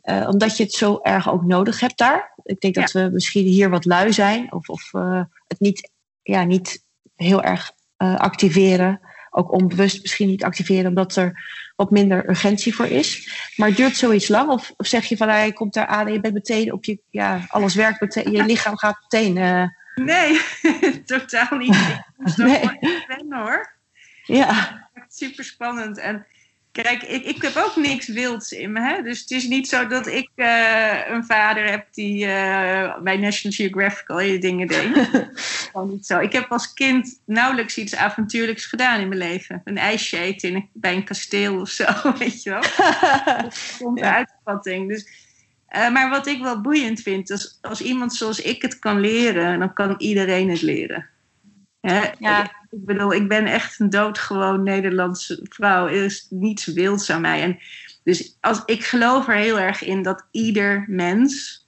Eh, omdat je het zo erg ook nodig hebt daar. Ik denk dat we misschien hier wat lui zijn. Of, of eh, het niet, ja, niet heel erg eh, activeren. Ook onbewust misschien niet activeren, omdat er wat minder urgentie voor is. Maar duurt zoiets lang? Of, of zeg je van, nou, je komt daar aan en je bent meteen op je... Ja, alles werkt meteen. Je lichaam gaat meteen... Nee, [laughs] totaal niet. Ik [laughs] moest Nee. wennen hoor. ja, super spannend. En kijk, ik, ik heb ook niks wilds in me. Hè? Dus het is niet zo dat ik eh, een vader heb die eh, bij National Geographic al je dingen deed. [laughs] Gewoon niet zo. Ik heb als kind nauwelijks iets avontuurlijks gedaan in mijn leven. Een ijsje eten in, bij een kasteel of zo, weet je wel. Dat komt de Ja. uitvatting. Dus, eh, maar wat ik wel boeiend vind, is als iemand zoals ik het kan leren, dan kan iedereen het leren. Hè? Ja. Ik bedoel, ik ben echt een doodgewoon Nederlandse vrouw. Er is niets wilds aan mij. En dus als, ik geloof er heel erg in dat ieder mens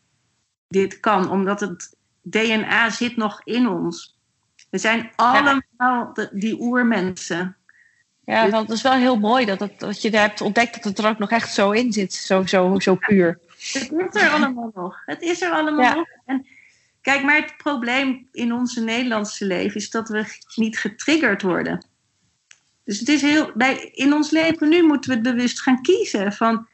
dit kan, omdat het DNA zit nog in ons. We zijn allemaal de- die oermensen. ja want het is wel heel mooi dat, het, dat je hebt ontdekt dat het er ook nog echt zo in zit. Zo, zo, zo puur. Het is er allemaal nog. Het is er allemaal Ja. nog. En kijk, maar het probleem in onze Nederlandse leven is dat we niet getriggerd worden. Dus het is heel. Bij, in ons leven nu moeten we het bewust gaan kiezen. Van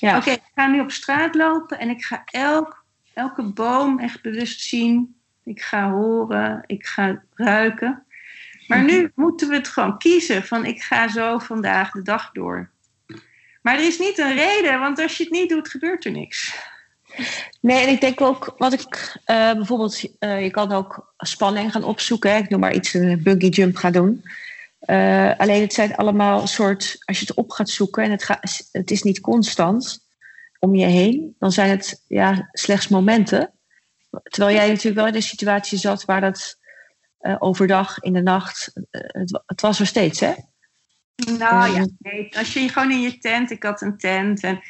Ja. oké, ik ga nu op straat lopen en ik ga elk, elke boom echt bewust zien. Ik ga horen, ik ga ruiken. Maar nu moeten we het gewoon kiezen van ik ga zo vandaag de dag door. Maar er is niet een reden, want als je het niet doet, gebeurt er niks. Nee, en ik denk ook, wat ik eh, bijvoorbeeld, eh, je kan ook spanning gaan opzoeken. Hè. Ik noem maar iets, een bungee jump gaan doen. Eh, alleen het zijn allemaal soort, als je het op gaat zoeken en het, gaat, het is niet constant om je heen, dan zijn het ja, slechts momenten. Terwijl jij natuurlijk wel in een situatie zat waar dat overdag, in de nacht, het, het was er steeds, hè? Nou Ja. ja, nee. als je gewoon in je tent, ik had een tent en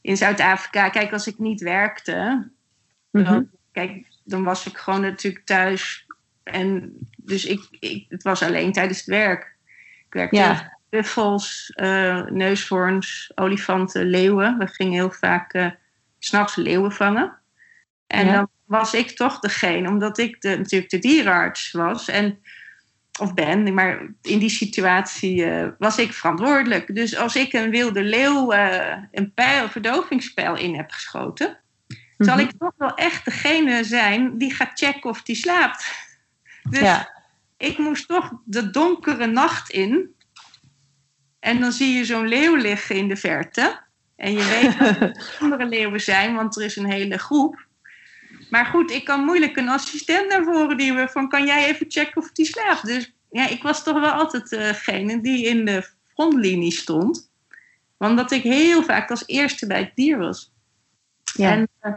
in Zuid-Afrika, kijk, als ik niet werkte, Mhm. dan, kijk, dan was ik gewoon natuurlijk thuis. En dus ik, ik, het was alleen tijdens het werk. Ik werkte Ja. buffels, eh, neushoorns, olifanten, leeuwen. We gingen heel vaak eh, s s'nachts leeuwen vangen. En Ja. dan was ik toch degene, omdat ik de, natuurlijk de dierenarts was. En, of ben, maar in die situatie eh, was ik verantwoordelijk. Dus als ik een wilde leeuw eh, een pijl, verdovingspijl in heb geschoten, zal Mhm. ik toch wel echt degene zijn die gaat checken of die slaapt. Dus Ja. ik moest toch de donkere nacht in. En dan zie je zo'n leeuw liggen in de verte. En je weet dat er [laughs] andere leeuwen zijn, want er is een hele groep. Maar goed, ik kan moeilijk een assistent naar voren duwen van kan jij even checken of die slaapt. Dus ja, ik was toch wel altijd degene die in de frontlinie stond. Omdat ik heel vaak als eerste bij het dier was. Ja. En eh,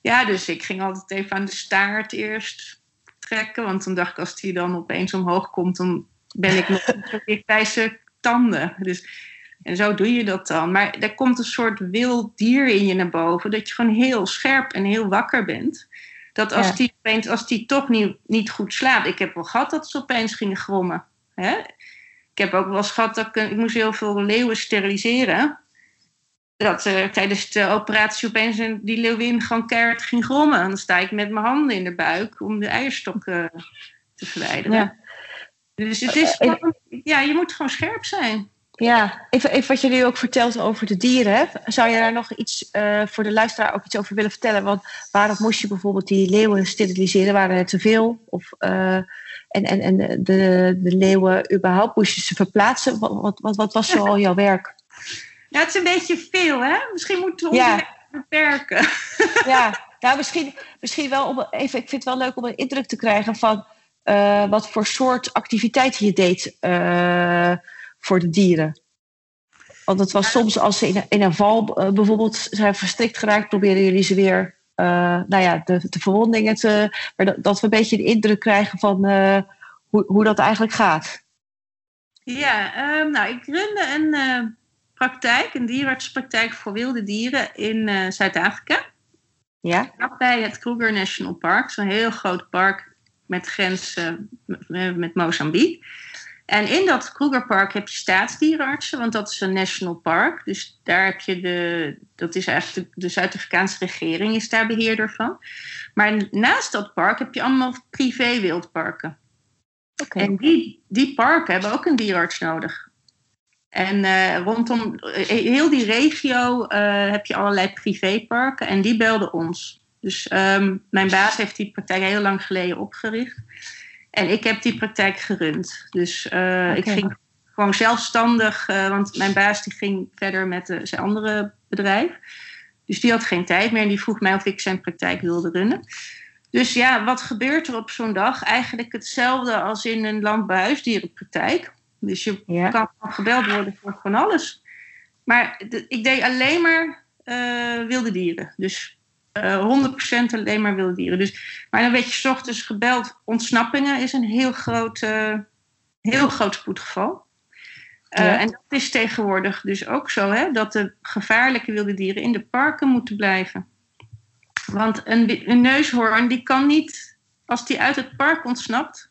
ja, dus ik ging altijd even aan de staart eerst trekken. Want dan dacht ik, als die dan opeens omhoog komt, dan ben ik nog [laughs] bij zijn tanden. Dus, en zo doe je dat dan. Maar er komt een soort wild dier in je naar boven. Dat je gewoon heel scherp en heel wakker bent. Dat als Ja. die opeens, als die toch niet, niet goed slaapt. Ik heb wel gehad dat ze opeens gingen grommen. Hè? Ik heb ook wel eens gehad dat ik, ik moest heel veel leeuwen steriliseren dat eh, tijdens de operatie opeens een, die leeuwin gewoon keihard ging grommen. En dan sta ik met mijn handen in de buik om de eierstokken te verwijderen. Ja. Dus het is Eh, gewoon- ja, je moet gewoon scherp zijn. Ja, even, even wat je nu ook vertelt over de dieren. hè. Zou je daar nog iets eh, voor de luisteraar ook iets over willen vertellen? Want waarom moest je bijvoorbeeld die leeuwen steriliseren? Waren er te veel? Of, eh, en en, en de, de leeuwen überhaupt, moest je ze verplaatsen? Wat, wat, wat, wat was zo al jouw werk? [laughs] Ja, het is een beetje veel, hè? Misschien moeten we ons Ja. beperken. [laughs] Ja, [laughs] nou, misschien, misschien wel om even. Ik vind het wel leuk om een indruk te krijgen van eh, wat voor soort activiteiten je deed voor de dieren. Want het was soms als ze in een, in een val eh, bijvoorbeeld zijn verstrikt geraakt, proberen jullie ze weer, eh, nou ja, de, de verwondingen te. Maar dat, dat we een beetje de indruk krijgen van eh, hoe, hoe dat eigenlijk gaat. Ja, ehm, nou, ik runde een praktijk, een dierenartspraktijk voor wilde dieren in Zuid-Afrika. Ja? Bij het Kruger National Park, zo'n heel groot park met grens met Mozambique. En in dat Krugerpark heb je staatsdierenartsen, want dat is een national park. Dus daar heb je de, dat is eigenlijk de, de Zuid-Afrikaanse regering is daar beheerder van. Maar naast dat park heb je allemaal privé wildparken. Oké. En die, die parken hebben ook een dierenarts nodig. En eh, rondom eh, heel die regio eh, heb je allerlei privéparken en die belden ons. Dus ehm, mijn baas heeft die praktijk heel lang geleden opgericht. En ik heb die praktijk gerund. Dus eh, ik ging gewoon zelfstandig, eh, want mijn baas die ging verder met eh, zijn andere bedrijf. Dus die had geen tijd meer en die vroeg mij of ik zijn praktijk wilde runnen. Dus ja, wat gebeurt er op zo'n dag? Eigenlijk hetzelfde als in een landbouwhuisdierenpraktijk. Dus je Ja. kan gebeld worden voor van alles. Maar de- ik deed alleen maar wilde dieren. Dus eh 100% alleen maar wilde dieren. Dus, maar dan werd je 's ochtends gebeld. Ontsnappingen is een heel groot, eh, heel groot spoedgeval. Eh, Ja. En dat is tegenwoordig dus ook zo, hè, dat de gevaarlijke wilde dieren in de parken moeten blijven. Want een, een neushoorn die kan niet, als die uit het park ontsnapt,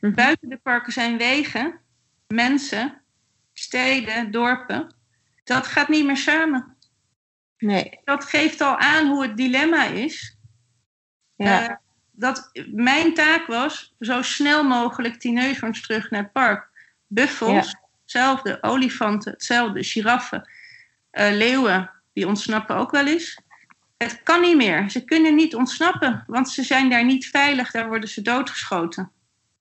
Mhm. buiten de parken zijn wegen, mensen, steden, dorpen. Dat gaat niet meer samen. Nee. Dat geeft al aan hoe het dilemma is. Ja. Eh, dat mijn taak was zo snel mogelijk die neushoorns terug naar het park. Buffels, hetzelfde. Olifanten, hetzelfde. Giraffen, eh, leeuwen, die ontsnappen ook wel eens. Het kan niet meer. Ze kunnen niet ontsnappen, want ze zijn daar niet veilig. Daar worden ze doodgeschoten.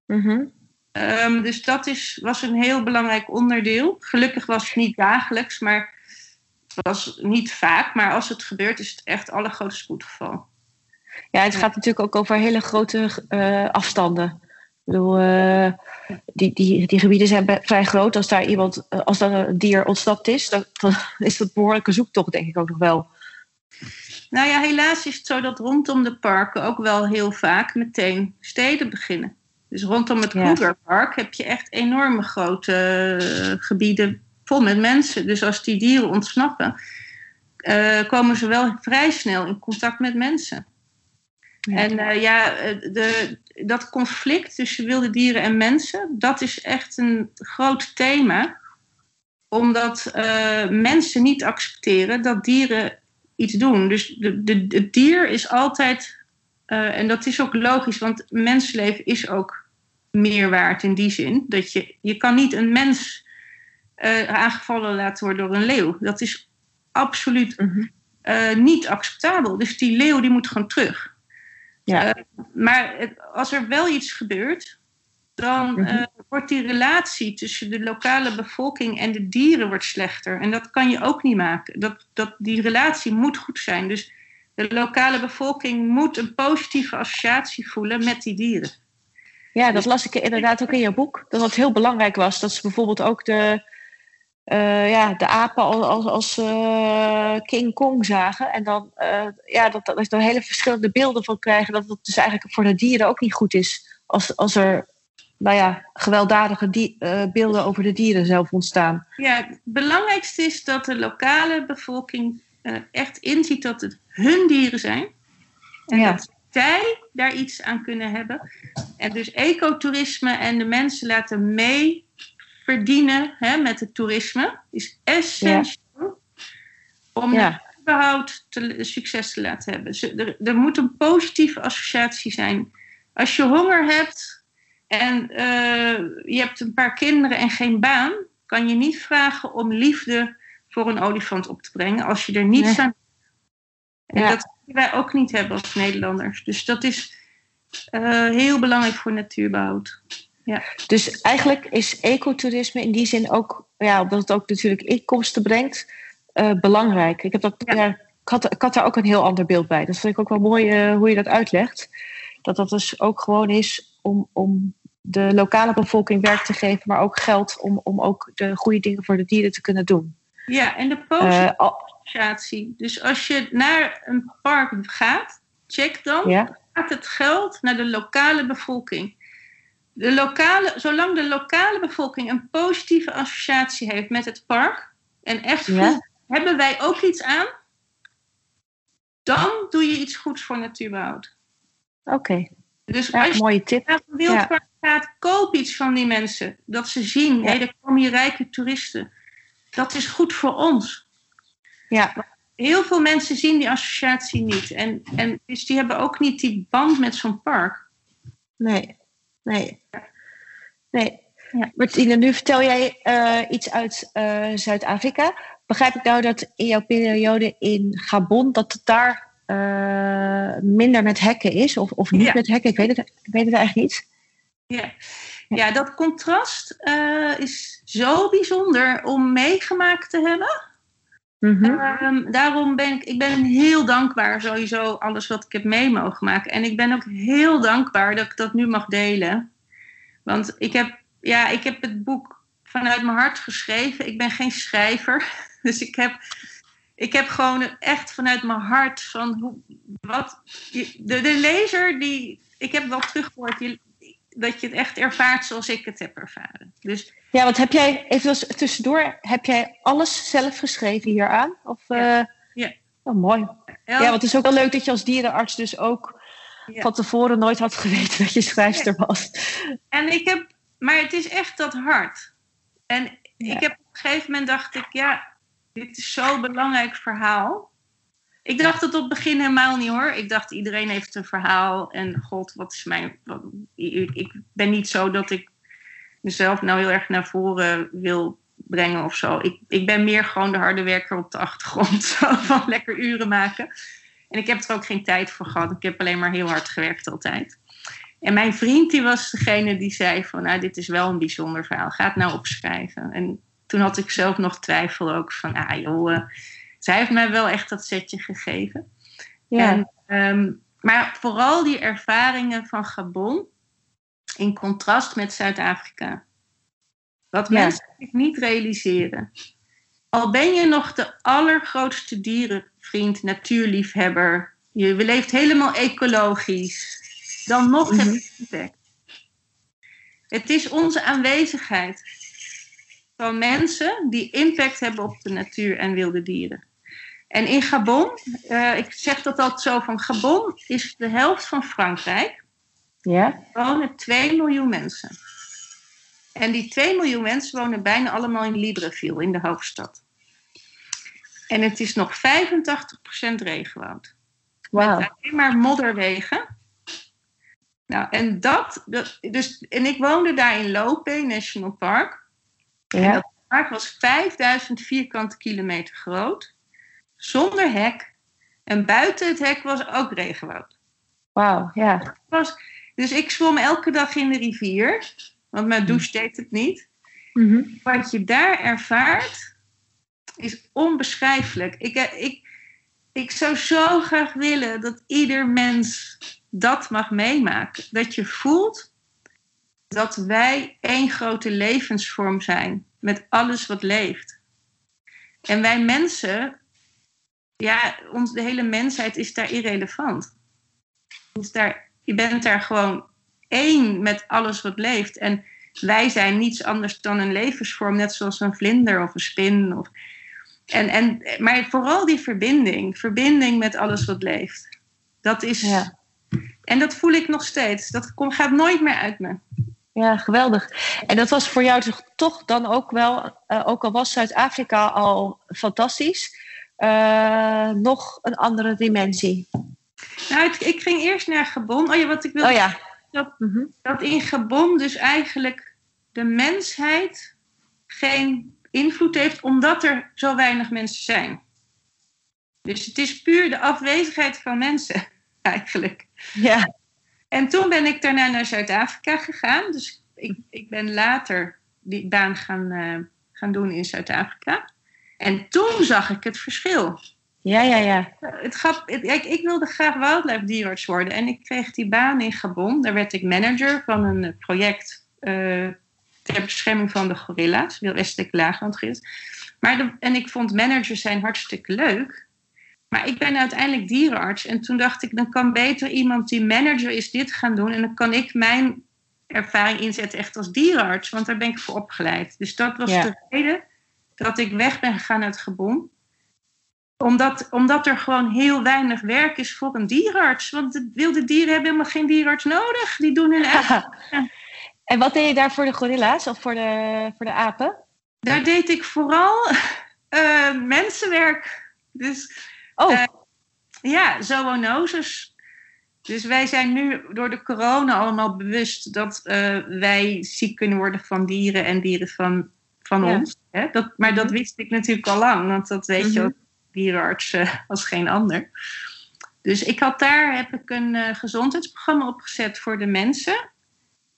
Mhm. Ehm, dus dat is, was een heel belangrijk onderdeel. Gelukkig was het niet dagelijks, maar was niet vaak. Maar als het gebeurt, is het echt allergrootste spoedgeval. Ja, het gaat natuurlijk ook over hele grote eh, afstanden. Ik bedoel, eh, die, die, die gebieden zijn vrij groot. Als daar iemand, eh, als dan een dier ontsnapt is, dan, dan is dat behoorlijke zoektocht, denk ik ook nog wel. Nou ja, helaas is het zo dat rondom de parken ook wel heel vaak meteen steden beginnen. Dus rondom het Ja. Krugerpark heb je echt enorme grote gebieden vol met mensen. Dus als die dieren ontsnappen, eh, komen ze wel vrij snel in contact met mensen. Ja. En eh, ja, eh, de, dat conflict tussen wilde dieren en mensen, dat is echt een groot thema. Omdat mensen niet accepteren dat dieren iets doen. Dus de, de, het dier is altijd, en dat is ook logisch, want mensenleven is ook meer waard in die zin. Dat je, je kan niet een mens eh, aangevallen laten worden door een leeuw. Dat is absoluut Mhm. eh, niet acceptabel. Dus die leeuw die moet gewoon terug. Ja. Eh, maar het- als er wel iets gebeurt, dan Mhm. wordt die relatie tussen de lokale bevolking en de dieren wordt slechter. En dat kan je ook niet maken. Dat, dat, die relatie moet goed zijn. Dus de lokale bevolking moet een positieve associatie voelen met die dieren. Ja, dat las ik inderdaad ook in jouw boek. Dat het heel belangrijk was dat ze bijvoorbeeld ook de, eh, ja, de apen als, als, als eh, King Kong zagen. En dan eh, ja, dat, dat er hele verschillende beelden van krijgen. Dat het dus eigenlijk voor de dieren ook niet goed is. Als, als er nou ja, gewelddadige die, beelden over de dieren zelf ontstaan. Ja, het belangrijkste is dat de lokale bevolking echt inziet dat het hun dieren zijn. En Ja. dat zij daar iets aan kunnen hebben. En dus ecotourisme en de mensen laten mee verdienen hè, met het toerisme is essentieel om Ja. überhaupt te, succes te laten hebben. Ze- Er, er moet een positieve associatie zijn. Als je honger hebt en eh, je hebt een paar kinderen en geen baan, kan je niet vragen om liefde voor een olifant op te brengen als je er niets Nee. aan en Ja. dat kunnen wij ook niet hebben als Nederlanders. Dus dat is eh, heel belangrijk voor natuurbehoud. Dus eigenlijk is ecotourisme in die zin ook, ja, omdat het ook natuurlijk inkomsten brengt, eh, belangrijk. Ik, heb dat, Ja. ja. ik, had, ik had daar ook een heel ander beeld bij. Dat vind ik ook wel mooi eh, hoe je dat uitlegt. Dat dat dus ook gewoon is om, om de lokale bevolking werk te geven, maar ook geld om, om ook de goede dingen voor de dieren te kunnen doen. Ja, en de Eh, al- associatie. Dus als je naar een park gaat, check dan ja, gaat het geld naar de lokale bevolking. De lokale, zolang de lokale bevolking een positieve associatie heeft met het park en echt Ja. hebben wij ook iets aan, dan doe je iets goeds voor natuurbehoud. oké. Dus Ja, als je mooie tip. naar een wildpark gaat, koop iets van die mensen. Dat ze zien, hé, er komen hier rijke toeristen. Dat is goed voor ons. Ja, Heel veel mensen zien die associatie niet. En, en dus die hebben ook niet die band met zo'n park. nee, nee. Nee. Ja. Martine, nu vertel jij eh, iets uit eh, Zuid-Afrika. Begrijp ik nou dat in jouw periode in Gabon, dat het daar eh, minder met hekken is? Of, of niet Ja. met hekken? Ik weet het, ik weet het eigenlijk niet. Ja, ja dat contrast is zo bijzonder om meegemaakt te hebben. Mhm. Ehm, daarom ben ik, ik ben heel dankbaar sowieso alles wat ik heb mee mogen maken. En ik ben ook heel dankbaar dat ik dat nu mag delen. Want ik heb, ja, ik heb het boek vanuit mijn hart geschreven. Ik ben geen schrijver. [laughs] Dus ik heb, ik heb gewoon echt vanuit mijn hart van hoe, wat, de, de lezer die, ik heb wel teruggehoord dat je het echt ervaart zoals ik het heb ervaren. Dus Ja, want heb jij, even als tussendoor, heb jij alles zelf geschreven hieraan? Of, Ja. eh, Ja. Oh, mooi. Ja, want het is ook wel leuk dat je als dierenarts dus ook Ja. van tevoren nooit had geweten dat je schrijfster was. En ik heb, maar het is echt dat hart. En ik heb op een gegeven moment dacht ik, ja, dit is zo'n belangrijk verhaal. Ik dacht het op het begin helemaal niet hoor. Ik dacht iedereen heeft een verhaal en god, wat is mijn. Wat, ik, ik ben niet zo dat ik mezelf nou heel erg naar voren wil brengen of zo. Ik, ik ben meer gewoon de harde werker op de achtergrond. [laughs] Zo van lekker uren maken. En ik heb er ook geen tijd voor gehad. Ik heb alleen maar heel hard gewerkt altijd. En mijn vriend die was degene die zei van, nou, dit is wel een bijzonder verhaal. Ga het nou opschrijven. En toen had ik zelf nog twijfel ook van, ah joh, eh, zij heeft mij wel echt dat setje gegeven. Ja, En, ehm, maar vooral die ervaringen van Gabon in contrast met Zuid-Afrika. Wat Ja. mensen zich niet realiseren. Al ben je nog de allergrootste dierenvriend, natuurliefhebber, je leeft helemaal ecologisch, dan nog Mhm. heb je impact. Het is onze aanwezigheid van mensen die impact hebben op de natuur en wilde dieren. En in Gabon, uh, ik zeg dat altijd zo van Gabon is de helft van Frankrijk. Ja. wonen 2 miljoen mensen. En die 2 miljoen mensen wonen bijna allemaal in Libreville, in de hoofdstad. En het is nog 85% regenwoud. Wauw. Met alleen maar modderwegen. Nou, en dat, dus, en ik woonde daar in Lope National Park. En Ja. dat park was 5000 vierkante kilometer groot, zonder hek. En buiten het hek was ook regenwoud. Wauw, ja. Was, dus ik zwom elke dag in de rivier, want mijn douche deed het niet. Mhm. Wat je daar ervaart, is onbeschrijfelijk. Ik, eh, ik, ik zou zo graag willen dat ieder mens dat mag meemaken. Dat je voelt dat wij één grote levensvorm zijn met alles wat leeft. En wij mensen, ja, ons, de hele mensheid is daar irrelevant. Is daar, je bent daar gewoon één met alles wat leeft. En wij zijn niets anders dan een levensvorm, net zoals een vlinder of een spin. Of, en, en, maar vooral die verbinding, verbinding met alles wat leeft. Dat is, Ja. En dat voel ik nog steeds. Dat kom- gaat nooit meer uit me. Ja, geweldig. En dat was voor jou toch, toch dan ook wel, eh, ook al was Zuid-Afrika al fantastisch, eh, nog een andere dimensie. Nou, het- ik ging eerst naar Gabon. Oh ja, wat ik wil Oh ja. dat, Mhm. dat in Gabon dus eigenlijk de mensheid geen invloed heeft, omdat er zo weinig mensen zijn. Dus het is puur de afwezigheid van mensen, [laughs] eigenlijk. Ja. En toen ben ik daarna naar Zuid-Afrika gegaan. Dus ik, ik ben later die baan gaan, eh, gaan doen in Zuid-Afrika. En toen zag ik het verschil. Ja, ja, ja. Het grap, kijk, ik wilde graag wildlife worden. En ik kreeg die baan in Gabon. Daar werd ik manager van een project eh, ter bescherming van de gorilla's. De westelijke laaglandgids. Maar de, en ik vond managers zijn hartstikke leuk. Maar ik ben uiteindelijk dierenarts. En toen dacht ik, dan kan beter iemand die manager is dit gaan doen. En dan kan ik mijn ervaring inzetten echt als dierenarts. Want daar ben ik voor opgeleid. Dus dat was Ja. de reden dat ik weg ben gegaan uit Gabon omdat, omdat er gewoon heel weinig werk is voor een dierenarts. Want de wilde dieren hebben helemaal geen dierenarts nodig. Die doen hun eigen. [laughs] En wat deed je daar voor de gorilla's of voor de, voor de apen? Daar deed ik vooral [laughs] eh, mensenwerk. Dus Oh, Eh, ja, zoonoses. Dus wij zijn nu door de corona allemaal bewust dat eh, wij ziek kunnen worden van dieren en dieren van, van Ja. ons. Hè? Dat, maar dat Mhm. wist ik natuurlijk al lang, want dat weet je Mhm. als dierenarts eh, als geen ander. Dus ik had daar heb ik een eh, gezondheidsprogramma opgezet voor de mensen.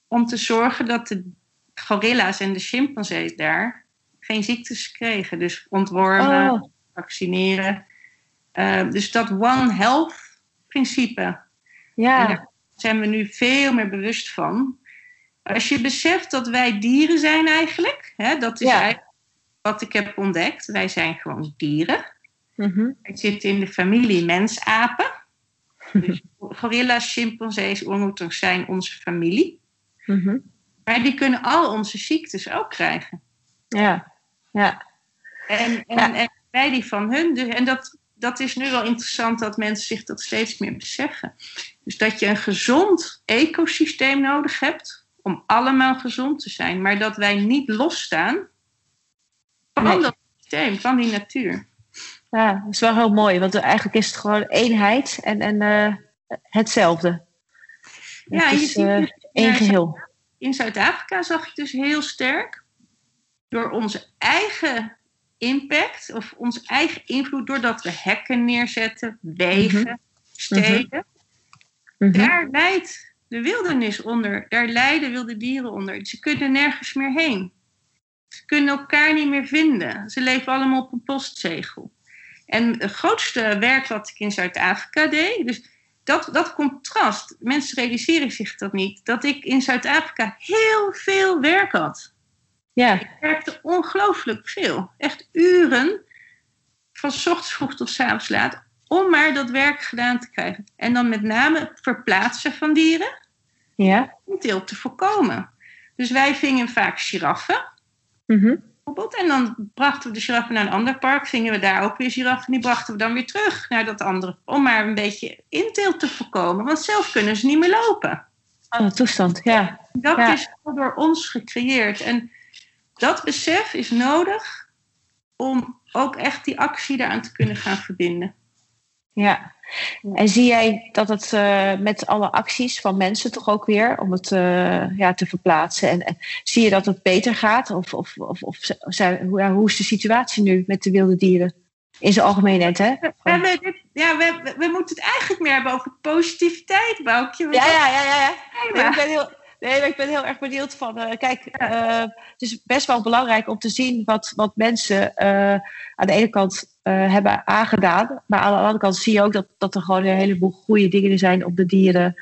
Om te zorgen dat de gorilla's en de chimpansees daar geen ziektes kregen. Dus ontwormen, oh. vaccineren. Uh, dus dat One Health principe, en ja. daar zijn we nu veel meer bewust van. Als je beseft dat wij dieren zijn eigenlijk, hè, dat is Ja. eigenlijk wat ik heb ontdekt. Wij zijn gewoon dieren. Mhm. Wij zitten in de familie mensapen. Dus [laughs] gorilla's, chimpansees, orangutans zijn onze familie. Mhm. Maar die kunnen al onze ziektes ook krijgen. Ja. Ja. En, en, Ja. en wij die van hun. Dus, en dat, dat is nu wel interessant dat mensen zich dat steeds meer beseffen. Dus dat je een gezond ecosysteem nodig hebt om allemaal gezond te zijn. Maar dat wij niet losstaan van Nee. dat systeem, van die natuur. ja, dat is wel heel mooi, want eigenlijk is het gewoon eenheid en, en eh, hetzelfde. Ja, het en je is ziet eh, dus- één geheel. In Zuid-Afrika zag ik dus heel sterk door onze eigen impact of onze eigen invloed, doordat we hekken neerzetten, wegen, Mhm. steden. Mhm. Daar leidt de wildernis onder. Daar lijden wilde dieren onder. Ze kunnen nergens meer heen. Ze kunnen elkaar niet meer vinden. Ze leven allemaal op een postzegel. En het grootste werk wat ik in Zuid-Afrika deed, dus dat, dat contrast, mensen realiseren zich dat niet, dat ik in Zuid-Afrika heel veel werk had. Ja, Ik werkte ongelooflijk veel. Echt uren, van 's ochtends vroeg tot 's avonds laat, om maar dat werk gedaan te krijgen. En dan met name het verplaatsen van dieren ja. om teelt te voorkomen. Dus wij vingen vaak giraffen Mhm. bijvoorbeeld. En dan brachten we de giraffen naar een ander park, vingen we daar ook weer giraffen. En die brachten we dan weer terug naar dat andere. Om maar een beetje inteelt te voorkomen, want zelf kunnen ze niet meer lopen. Oh, toestand, ja. Dat Ja. is door ons gecreëerd. En dat besef is nodig om ook echt die actie daaraan te kunnen gaan verbinden. Ja. En zie jij dat het eh, met alle acties van mensen toch ook weer om het eh, ja, te verplaatsen? En, en zie je dat het beter gaat? Of, of, of, of zijn, hoe, ja, hoe is de situatie nu met de wilde dieren? In zijn algemeenheid, hè? We, hebben dit, ja, we, we, we moeten het eigenlijk meer hebben over positiviteit, Boukje. Ja, ja, ja, ja. ja. ik ben heel, nee, maar ik ben heel erg benieuwd van. eh, kijk, eh, het is best wel belangrijk om te zien wat, wat mensen eh, aan de ene kant hebben aangedaan. Maar aan de andere kant zie je ook dat, dat er gewoon een heleboel goede dingen zijn om de dieren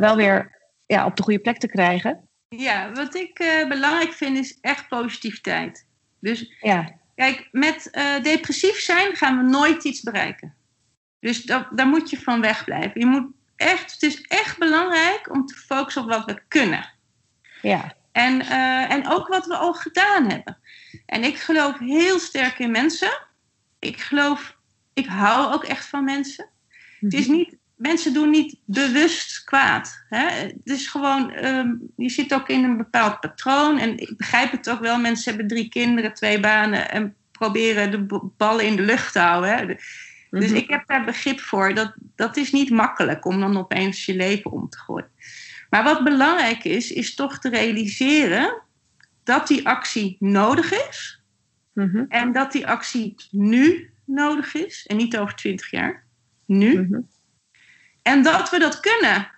wel weer ja, op de goede plek te krijgen. Ja, wat ik belangrijk vind is echt positiviteit. Dus Ja, kijk, met depressief zijn gaan we nooit iets bereiken. Dus dat, daar moet je van wegblijven. Je moet echt, het is echt belangrijk om te focussen op wat we kunnen. ja, En, eh, en ook wat we al gedaan hebben. En ik geloof heel sterk in mensen. Ik geloof, ik hou ook echt van mensen. Het is niet, mensen doen niet bewust kwaad. Hè? Het is gewoon, ehm, je zit ook in een bepaald patroon. En ik begrijp het ook wel. Mensen hebben drie kinderen, twee banen en proberen de ballen in de lucht te houden. Hè? Dus Mhm. ik heb daar begrip voor. Dat, dat is niet makkelijk om dan opeens je leven om te gooien. Maar wat belangrijk is, is toch te realiseren dat die actie nodig is. Mhm, En dat die actie nu nodig is. En niet over twintig jaar. Nu. mhm. En dat we dat kunnen.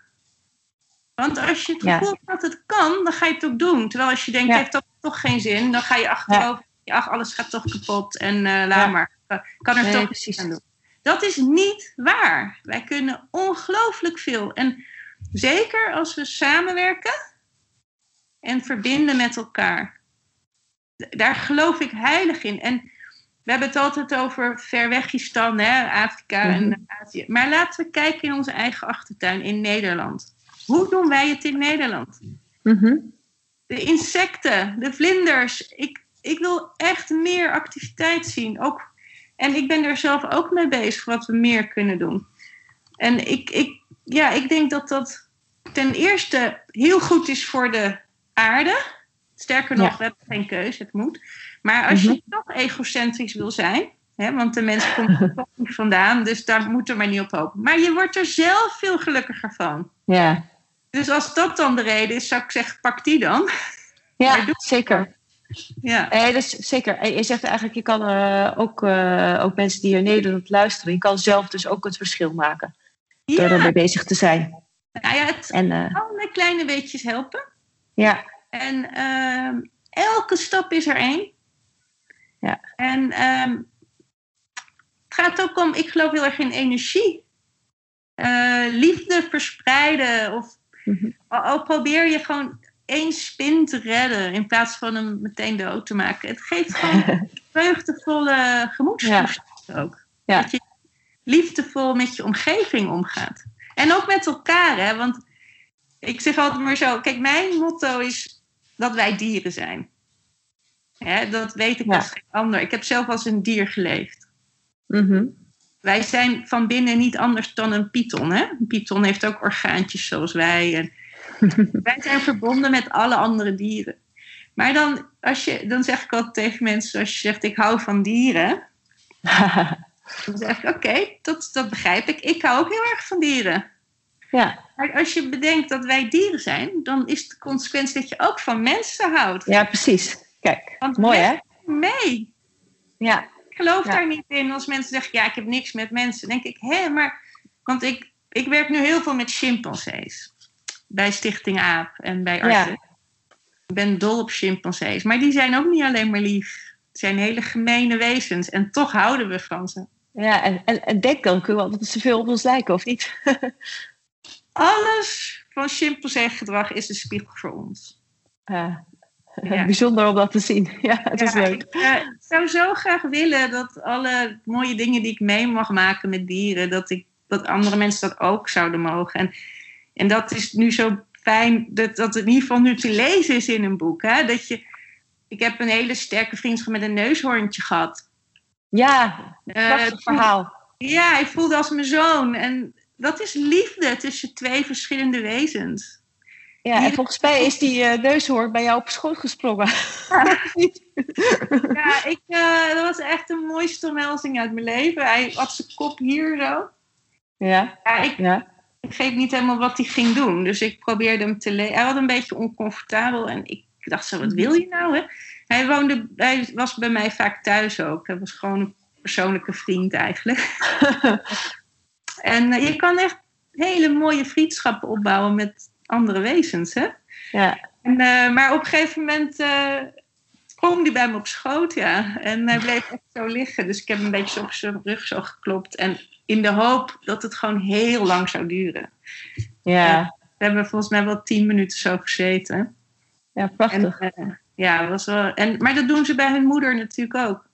Want als je het Ja. gevoel hebt dat het kan, dan ga je het ook doen. Terwijl als je denkt, Ja. heeft dat toch geen zin, dan ga je achterover. Ach, alles gaat toch kapot en eh laat Ja. maar. Kan er Nee, toch precies. aan doen. Dat is niet waar. Wij kunnen ongelooflijk veel. En zeker als we samenwerken en verbinden met elkaar. Daar geloof ik heilig in. En we hebben het altijd over ver wegistan, hè, Afrika Mhm. en Azië. Maar laten we kijken in onze eigen achtertuin in Nederland. Hoe doen wij het in Nederland? Mhm. De insecten, de vlinders. Ik, ik wil echt meer activiteit zien. Ook, en ik ben er zelf ook mee bezig wat we meer kunnen doen. En ik, ik, ja, ik denk dat dat ten eerste heel goed is voor de aarde. Sterker nog, Ja. we hebben geen keuze, het moet. Maar als je toch egocentrisch wil zijn, hè, want de mens komt er toch niet vandaan, dus daar moeten we maar niet op hopen. Maar je wordt er zelf veel gelukkiger van. Ja, Dus als dat dan de reden is, zou ik zeggen, pak die dan. ja zeker. Ja. Nee, dat is zeker. En Je zegt eigenlijk, je kan eh, ook, eh, ook mensen die in Nederland luisteren, je kan zelf dus ook het verschil maken door Ja, ermee bezig te zijn. nou ja, het En eh, kan met kleine beetjes helpen. ja, En ehm, elke stap is er één. Ja. En ehm, het gaat ook om, ik geloof heel erg in energie. Eh, liefde verspreiden. Of Mhm. al, al probeer je gewoon één spin te redden in plaats van hem meteen dood te maken. Het geeft gewoon [laughs] vreugdevolle gemoedstoestand ook. Ja. Dat je liefdevol met je omgeving omgaat. En ook met elkaar, hè? Want ik zeg altijd maar zo: kijk, mijn motto is dat wij dieren zijn. Hè, dat weet ik Ja. als geen ander. Ik heb zelf als een dier geleefd. Mhm. Wij zijn van binnen niet anders dan een python. Hè? Een python heeft ook orgaantjes zoals wij. En [laughs] wij zijn verbonden met alle andere dieren. Maar dan, als je, dan zeg ik altijd tegen mensen: als je zegt ik hou van dieren, [laughs] dan zeg ik oké, dat, dat begrijp ik. Ik hou ook heel erg van dieren. ja, Maar als je bedenkt dat wij dieren zijn, dan is de consequentie dat je ook van mensen houdt. ja, precies. Kijk, Want mooi hè? mee. Ja, Ik geloof Ja. daar niet in als mensen zeggen, ja, ik heb niks met mensen. Dan denk ik, hé, maar... Want ik, ik werk nu heel veel met chimpansees. Bij Stichting AAP en bij Ja. artsen. Ik ben dol op chimpansees. Maar die zijn ook niet alleen maar lief. Het zijn hele gemene wezens. En toch houden we van ze. ja en, en, en denk dan kun je wel dat ze veel op ons lijken, of niet? [laughs] Alles van chimpansee gedrag is een spiegel voor ons. Ja. Ja. [laughs] Bijzonder om dat te zien. [laughs] Ja, het is Ja, leuk. Ik eh, zou zo graag willen dat alle mooie dingen die ik mee mag maken met dieren, dat, ik, dat andere mensen dat ook zouden mogen. En, en dat is nu zo fijn dat, dat het in ieder geval nu te lezen is in een boek. Hè? Dat je, ik heb een hele sterke vriendschap met een neushoorntje gehad. Ja, Eh, prachtig verhaal. Ja, hij voelde als mijn zoon. En dat is liefde tussen twee verschillende wezens. Ja, en volgens mij is die eh, neushoorn bij jou op schoot gesprongen. [laughs] Ja, ik, eh, dat was echt de mooiste omhelzing uit mijn leven. Hij had zijn kop hier zo. ja, Ja, ik, ja. Ik weet niet helemaal wat hij ging doen. Dus ik probeerde hem te lezen. Hij was een beetje oncomfortabel. En ik dacht zo, wat wil je nou? Hè? Hij, woonde, hij was bij mij vaak thuis ook. Hij was gewoon een persoonlijke vriend eigenlijk. [laughs] en eh, je kan echt hele mooie vriendschappen opbouwen met andere wezens. Hè? ja. En, eh, maar op een gegeven moment eh sprong hij bij me op schoot, ja. En hij bleef echt zo liggen. Dus ik heb een beetje op zijn rug zo geklopt. En in de hoop dat het gewoon heel lang zou duren. Ja, We hebben volgens mij wel tien minuten zo gezeten. ja, En, prachtig. eh, ja, was wel, en, maar dat doen ze bij hun moeder natuurlijk ook.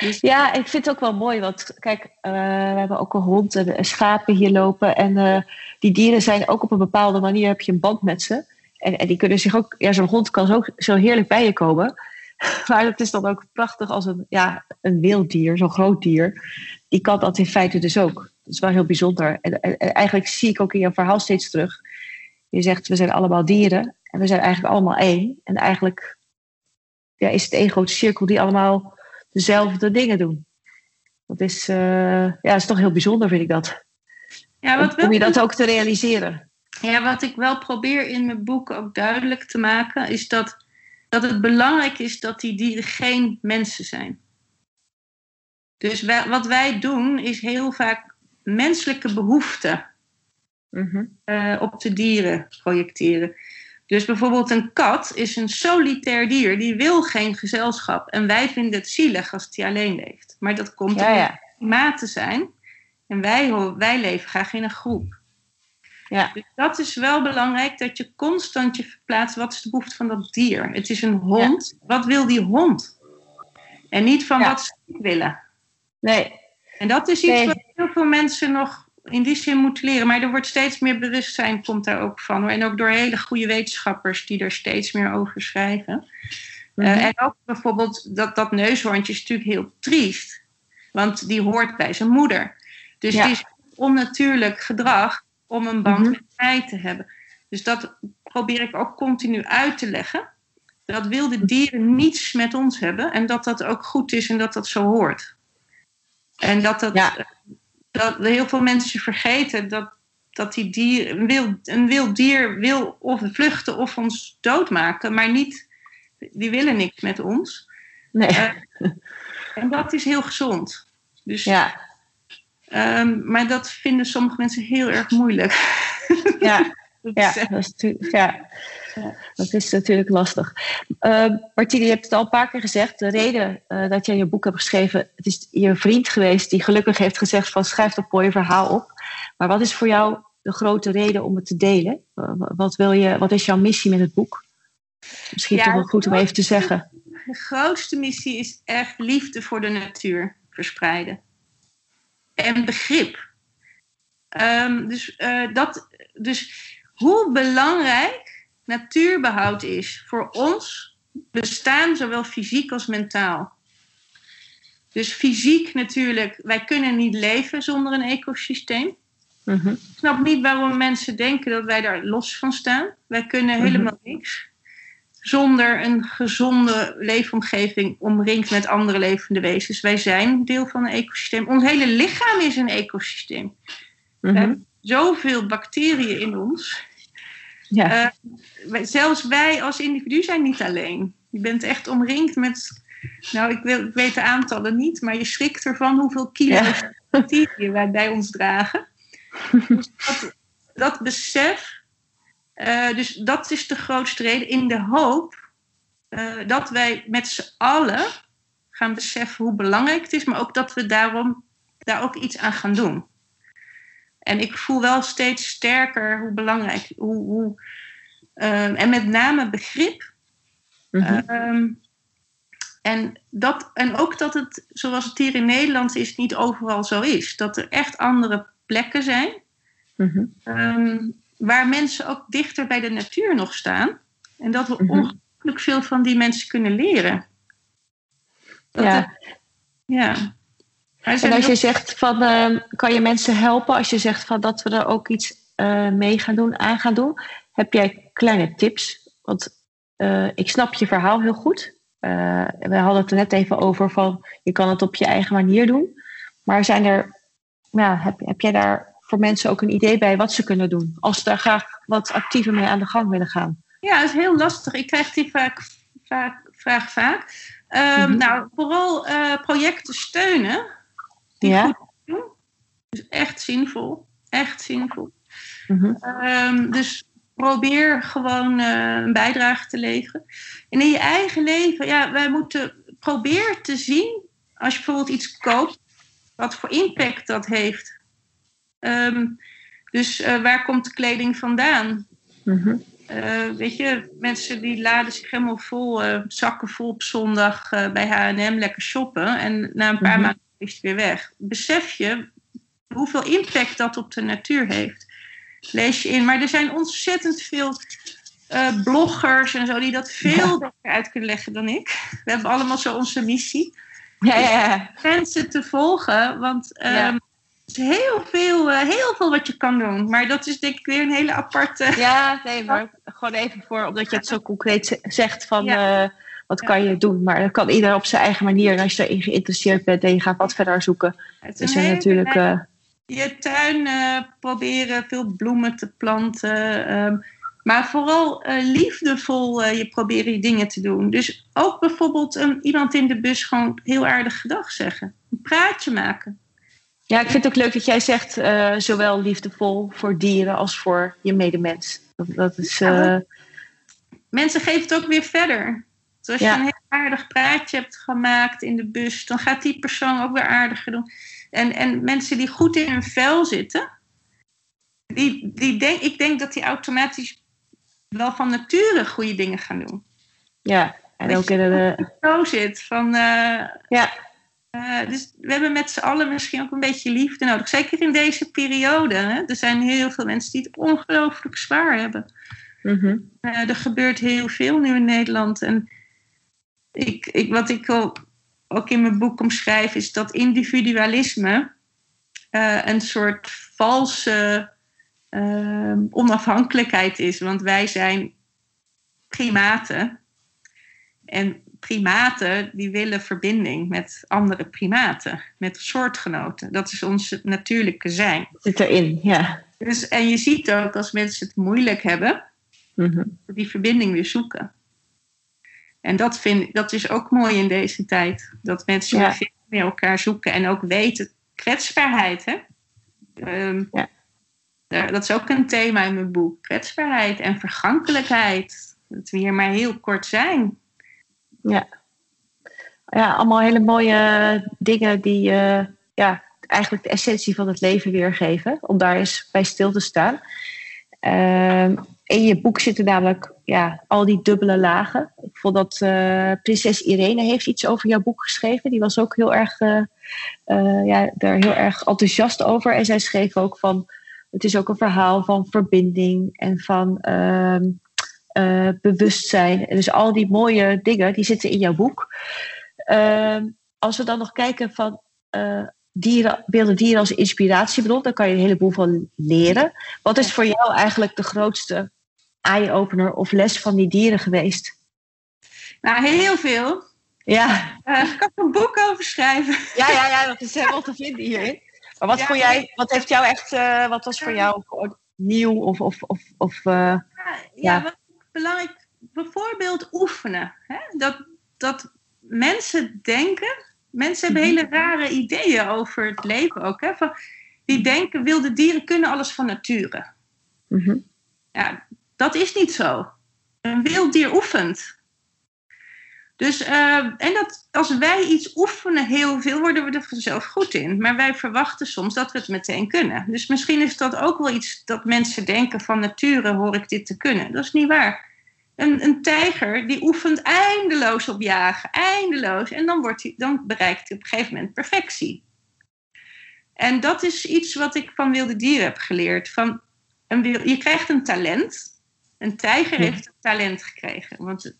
Dus, Ja, ik vind het ook wel mooi, want kijk, eh, we hebben ook een hond en schapen hier lopen. En eh, die dieren zijn ook op een bepaalde manier, heb je een band met ze. En, en die kunnen zich ook, ja, zo'n hond kan zo, zo heerlijk bij je komen. [laughs] Maar het is dan ook prachtig als een, ja, een wild dier, zo'n groot dier. Die kan dat in feite dus ook. Dat is wel heel bijzonder. En, en, en eigenlijk zie ik ook in je verhaal steeds terug. Je zegt, we zijn allemaal dieren en we zijn eigenlijk allemaal één. En eigenlijk ja, is het één grote cirkel die allemaal dezelfde dingen doen. Dat is, eh, ja, is toch heel bijzonder, vind ik dat. ja, wat Om, om je dat ook te realiseren. ja, wat ik wel probeer in mijn boek ook duidelijk te maken, is dat, dat het belangrijk is dat die dieren geen mensen zijn. Dus wij- wat wij doen, is heel vaak menselijke behoeften eh, op de dieren projecteren. Dus bijvoorbeeld een kat is een solitair dier, die wil geen gezelschap. En wij vinden het zielig als die alleen leeft. Maar dat komt Ja, omdat ja. maten zijn. En wij, wij leven graag in een groep. Ja. Dus dat is wel belangrijk, dat je constant je verplaatst. Wat is de behoefte van dat dier? Het is een hond. Wat wil die hond? En niet van Ja. wat ze willen. Nee, En dat is iets Nee. wat heel veel mensen nog in die zin moeten leren. Maar er wordt steeds meer bewustzijn, komt daar ook van. En ook door hele goede wetenschappers die er steeds meer over schrijven. Mhm. Eh, en ook bijvoorbeeld dat, dat neushoorntje is natuurlijk heel triest. Want die hoort bij zijn moeder. Dus Ja. het is onnatuurlijk gedrag om een band Mhm. met mij te hebben. Dus dat probeer ik ook continu uit te leggen. Dat wilde dieren niets met ons hebben. En dat dat ook goed is en dat dat zo hoort. En dat, dat, Ja. dat heel veel mensen vergeten dat, dat die dier, een, wild, een wild dier wil of vluchten of ons doodmaken. Maar niet, die willen niks met ons. nee. Eh, [laughs] En dat is heel gezond. Dus, ja, ehm, maar dat vinden sommige mensen heel erg moeilijk. [laughs] ja, Dat ja, is dat ja. dat is natuurlijk lastig. Uh, Martine, je hebt het al een paar keer gezegd. De reden eh, dat jij je boek hebt geschreven, het is je vriend geweest die gelukkig heeft gezegd van schrijf dat mooie verhaal op. Maar wat is voor jou de grote reden om het te delen? Uh, wat, wil je, wat is jouw missie met het boek? Misschien Ja, toch wel goed om even te zeggen. De grootste missie is echt liefde voor de natuur verspreiden. En begrip. Ehm, dus, eh, dat, dus hoe belangrijk natuurbehoud is voor ons bestaan, zowel fysiek als mentaal. Dus fysiek natuurlijk, wij kunnen niet leven zonder een ecosysteem. Mhm. Ik snap niet waarom mensen denken dat wij daar los van staan. Wij kunnen Mhm. helemaal niks. Zonder een gezonde leefomgeving omringd met andere levende wezens. Wij zijn deel van een ecosysteem. Ons hele lichaam is een ecosysteem. We Mhm. hebben zoveel bacteriën in ons. Ja. Eh, zelfs wij als individu zijn niet alleen. Je bent echt omringd met. Nou, ik, wil, ik weet de aantallen niet, maar je schrikt ervan hoeveel kilo Ja. bacteriën wij bij ons dragen. [laughs] Dus dat, dat besef, eh, dus dat is de grootste reden in de hoop eh, dat wij met z'n allen gaan beseffen hoe belangrijk het is, maar ook dat we daarom daar ook iets aan gaan doen. En ik voel wel steeds sterker hoe belangrijk, hoe, hoe, eh, en met name begrip. Mhm. Ehm, en, dat, en ook dat het, zoals het hier in Nederland is, niet overal zo is. Dat er echt andere plekken zijn Mhm. ehm, waar mensen ook dichter bij de natuur nog staan. En dat we onge- ongelooflijk veel van die mensen kunnen leren. Dat Ja. het- ja. En als je zegt van, ehm, kan je mensen helpen als je zegt van dat we er ook iets eh, mee gaan doen, aan gaan doen? Heb jij kleine tips? Want eh, ik snap je verhaal heel goed. Eh, we hadden het er net even over van, je kan het op je eigen manier doen. Maar zijn er, ja, heb, heb jij daar voor mensen ook een idee bij wat ze kunnen doen? Als ze daar graag wat actiever mee aan de gang willen gaan. Ja, dat is heel lastig. Ik krijg die vaak, vaak, vraag vaak. Mhm. Nou, vooral eh, projecten steunen. Die Ja? goed doen. Dus echt zinvol. Echt zinvol. Mhm. Ehm, dus probeer gewoon eh, een bijdrage te leveren. En in je eigen leven, ja, wij moeten proberen te zien, als je bijvoorbeeld iets koopt, wat voor impact dat heeft. Ehm, dus eh, waar komt de kleding vandaan? Mhm. Eh, weet je, mensen die laden zich helemaal vol, eh, zakken vol op zondag bij H&M lekker shoppen. En na een paar Mhm. maanden is het weer weg. Besef je hoeveel impact dat op de natuur heeft? Lees je in. Maar er zijn ontzettend veel bloggers en zo die dat veel beter uit kunnen leggen dan ik. We hebben allemaal zo onze missie. Ja, ja, ja. Mensen te volgen, want ehm, heel veel, eh, heel veel wat je kan doen. Maar dat is denk ik weer een hele aparte... [laughs] Ja, nee, maar gewoon even voor, omdat je het zo concreet zegt van Ja. eh, wat kan je doen. Maar dat kan ieder op zijn eigen manier. En als je erin geïnteresseerd bent en je gaat wat verder zoeken, Het is er natuurlijk. eh, je tuin proberen veel bloemen te planten. ehm, maar vooral liefdevol je proberen je dingen te doen. Dus ook bijvoorbeeld een, iemand in de bus gewoon heel aardig gedag zeggen. Een praatje maken. Ja, ik vind het ook leuk dat jij zegt, eh, zowel liefdevol voor dieren als voor je medemens. Dat, dat is. Ja, eh, Mensen geven het ook weer verder. Dus als Ja. je een heel aardig praatje hebt gemaakt in de bus, dan gaat die persoon ook weer aardiger doen. En, en mensen die goed in hun vel zitten, die, die denk, ik denk dat die automatisch wel van nature goede dingen gaan doen. ja, en Weet ook in de. zo zit. Van, eh, Ja, eh, dus we hebben met z'n allen misschien ook een beetje liefde nodig. Zeker in deze periode. Hè? Er zijn heel veel mensen die het ongelooflijk zwaar hebben. mhm. Eh, er gebeurt heel veel nu in Nederland. En ik, ik, wat ik ook in mijn boek omschrijf, is dat individualisme eh, een soort valse eh, onafhankelijkheid is. Want wij zijn primaten. En primaten die willen verbinding met andere primaten, met soortgenoten. Dat is ons natuurlijke zijn. zit erin. Ja. Dus, en je ziet ook als mensen het moeilijk hebben, Mhm. die verbinding weer zoeken. En dat, vind, dat is ook mooi in deze tijd. Dat mensen Ja. weer elkaar zoeken en ook weten, kwetsbaarheid. Hè? Ehm, Ja. dat is ook een thema in mijn boek. Kwetsbaarheid en vergankelijkheid. Dat we hier maar heel kort zijn. Ja. ja, allemaal hele mooie dingen die eh, ja, eigenlijk de essentie van het leven weergeven. Om daar eens bij stil te staan. Ehm, in je boek zitten namelijk ja, al die dubbele lagen. Ik vond dat eh, prinses Irene heeft iets over jouw boek geschreven. Die was ook heel erg, eh, ja, daar heel erg enthousiast over. En zij schreef ook van, het is ook een verhaal van verbinding en van ehm, eh, bewustzijn. Dus al die mooie dingen, die zitten in jouw boek. Ehm, als we dan nog kijken van eh, dieren, beelden dieren als inspiratiebron, dan kan je een heleboel van leren. Wat is voor jou eigenlijk de grootste eye-opener of les van die dieren geweest? Nou, heel veel. Ja, Eh, ik kan er een boek over schrijven. ja, ja, ja dat is helemaal te vinden hierin. Maar wat, Ja, vond jij, wat heeft jou echt, wat was voor jou nieuw of, of, of, of Ja, Ja. ja, wat belangrijk, bijvoorbeeld oefenen. Hè? Dat, dat mensen denken, mensen hebben hele rare ideeën over het leven ook. Hè? Van, die denken, wilde dieren kunnen alles van nature. mhm, Ja, dat is niet zo. Een wild dier oefent. Dus, eh, en dat, als wij iets oefenen heel veel, worden we er vanzelf goed in. Maar wij verwachten soms dat we het meteen kunnen. Dus misschien is dat ook wel iets dat mensen denken van nature hoor ik dit te kunnen. Dat is niet waar. Een, een tijger die oefent eindeloos op jagen, eindeloos. En dan, wordt hij, dan bereikt hij op een gegeven moment perfectie. En dat is iets wat ik van wilde dieren heb geleerd. Van een, je krijgt een talent. Een tijger heeft een talent gekregen. Want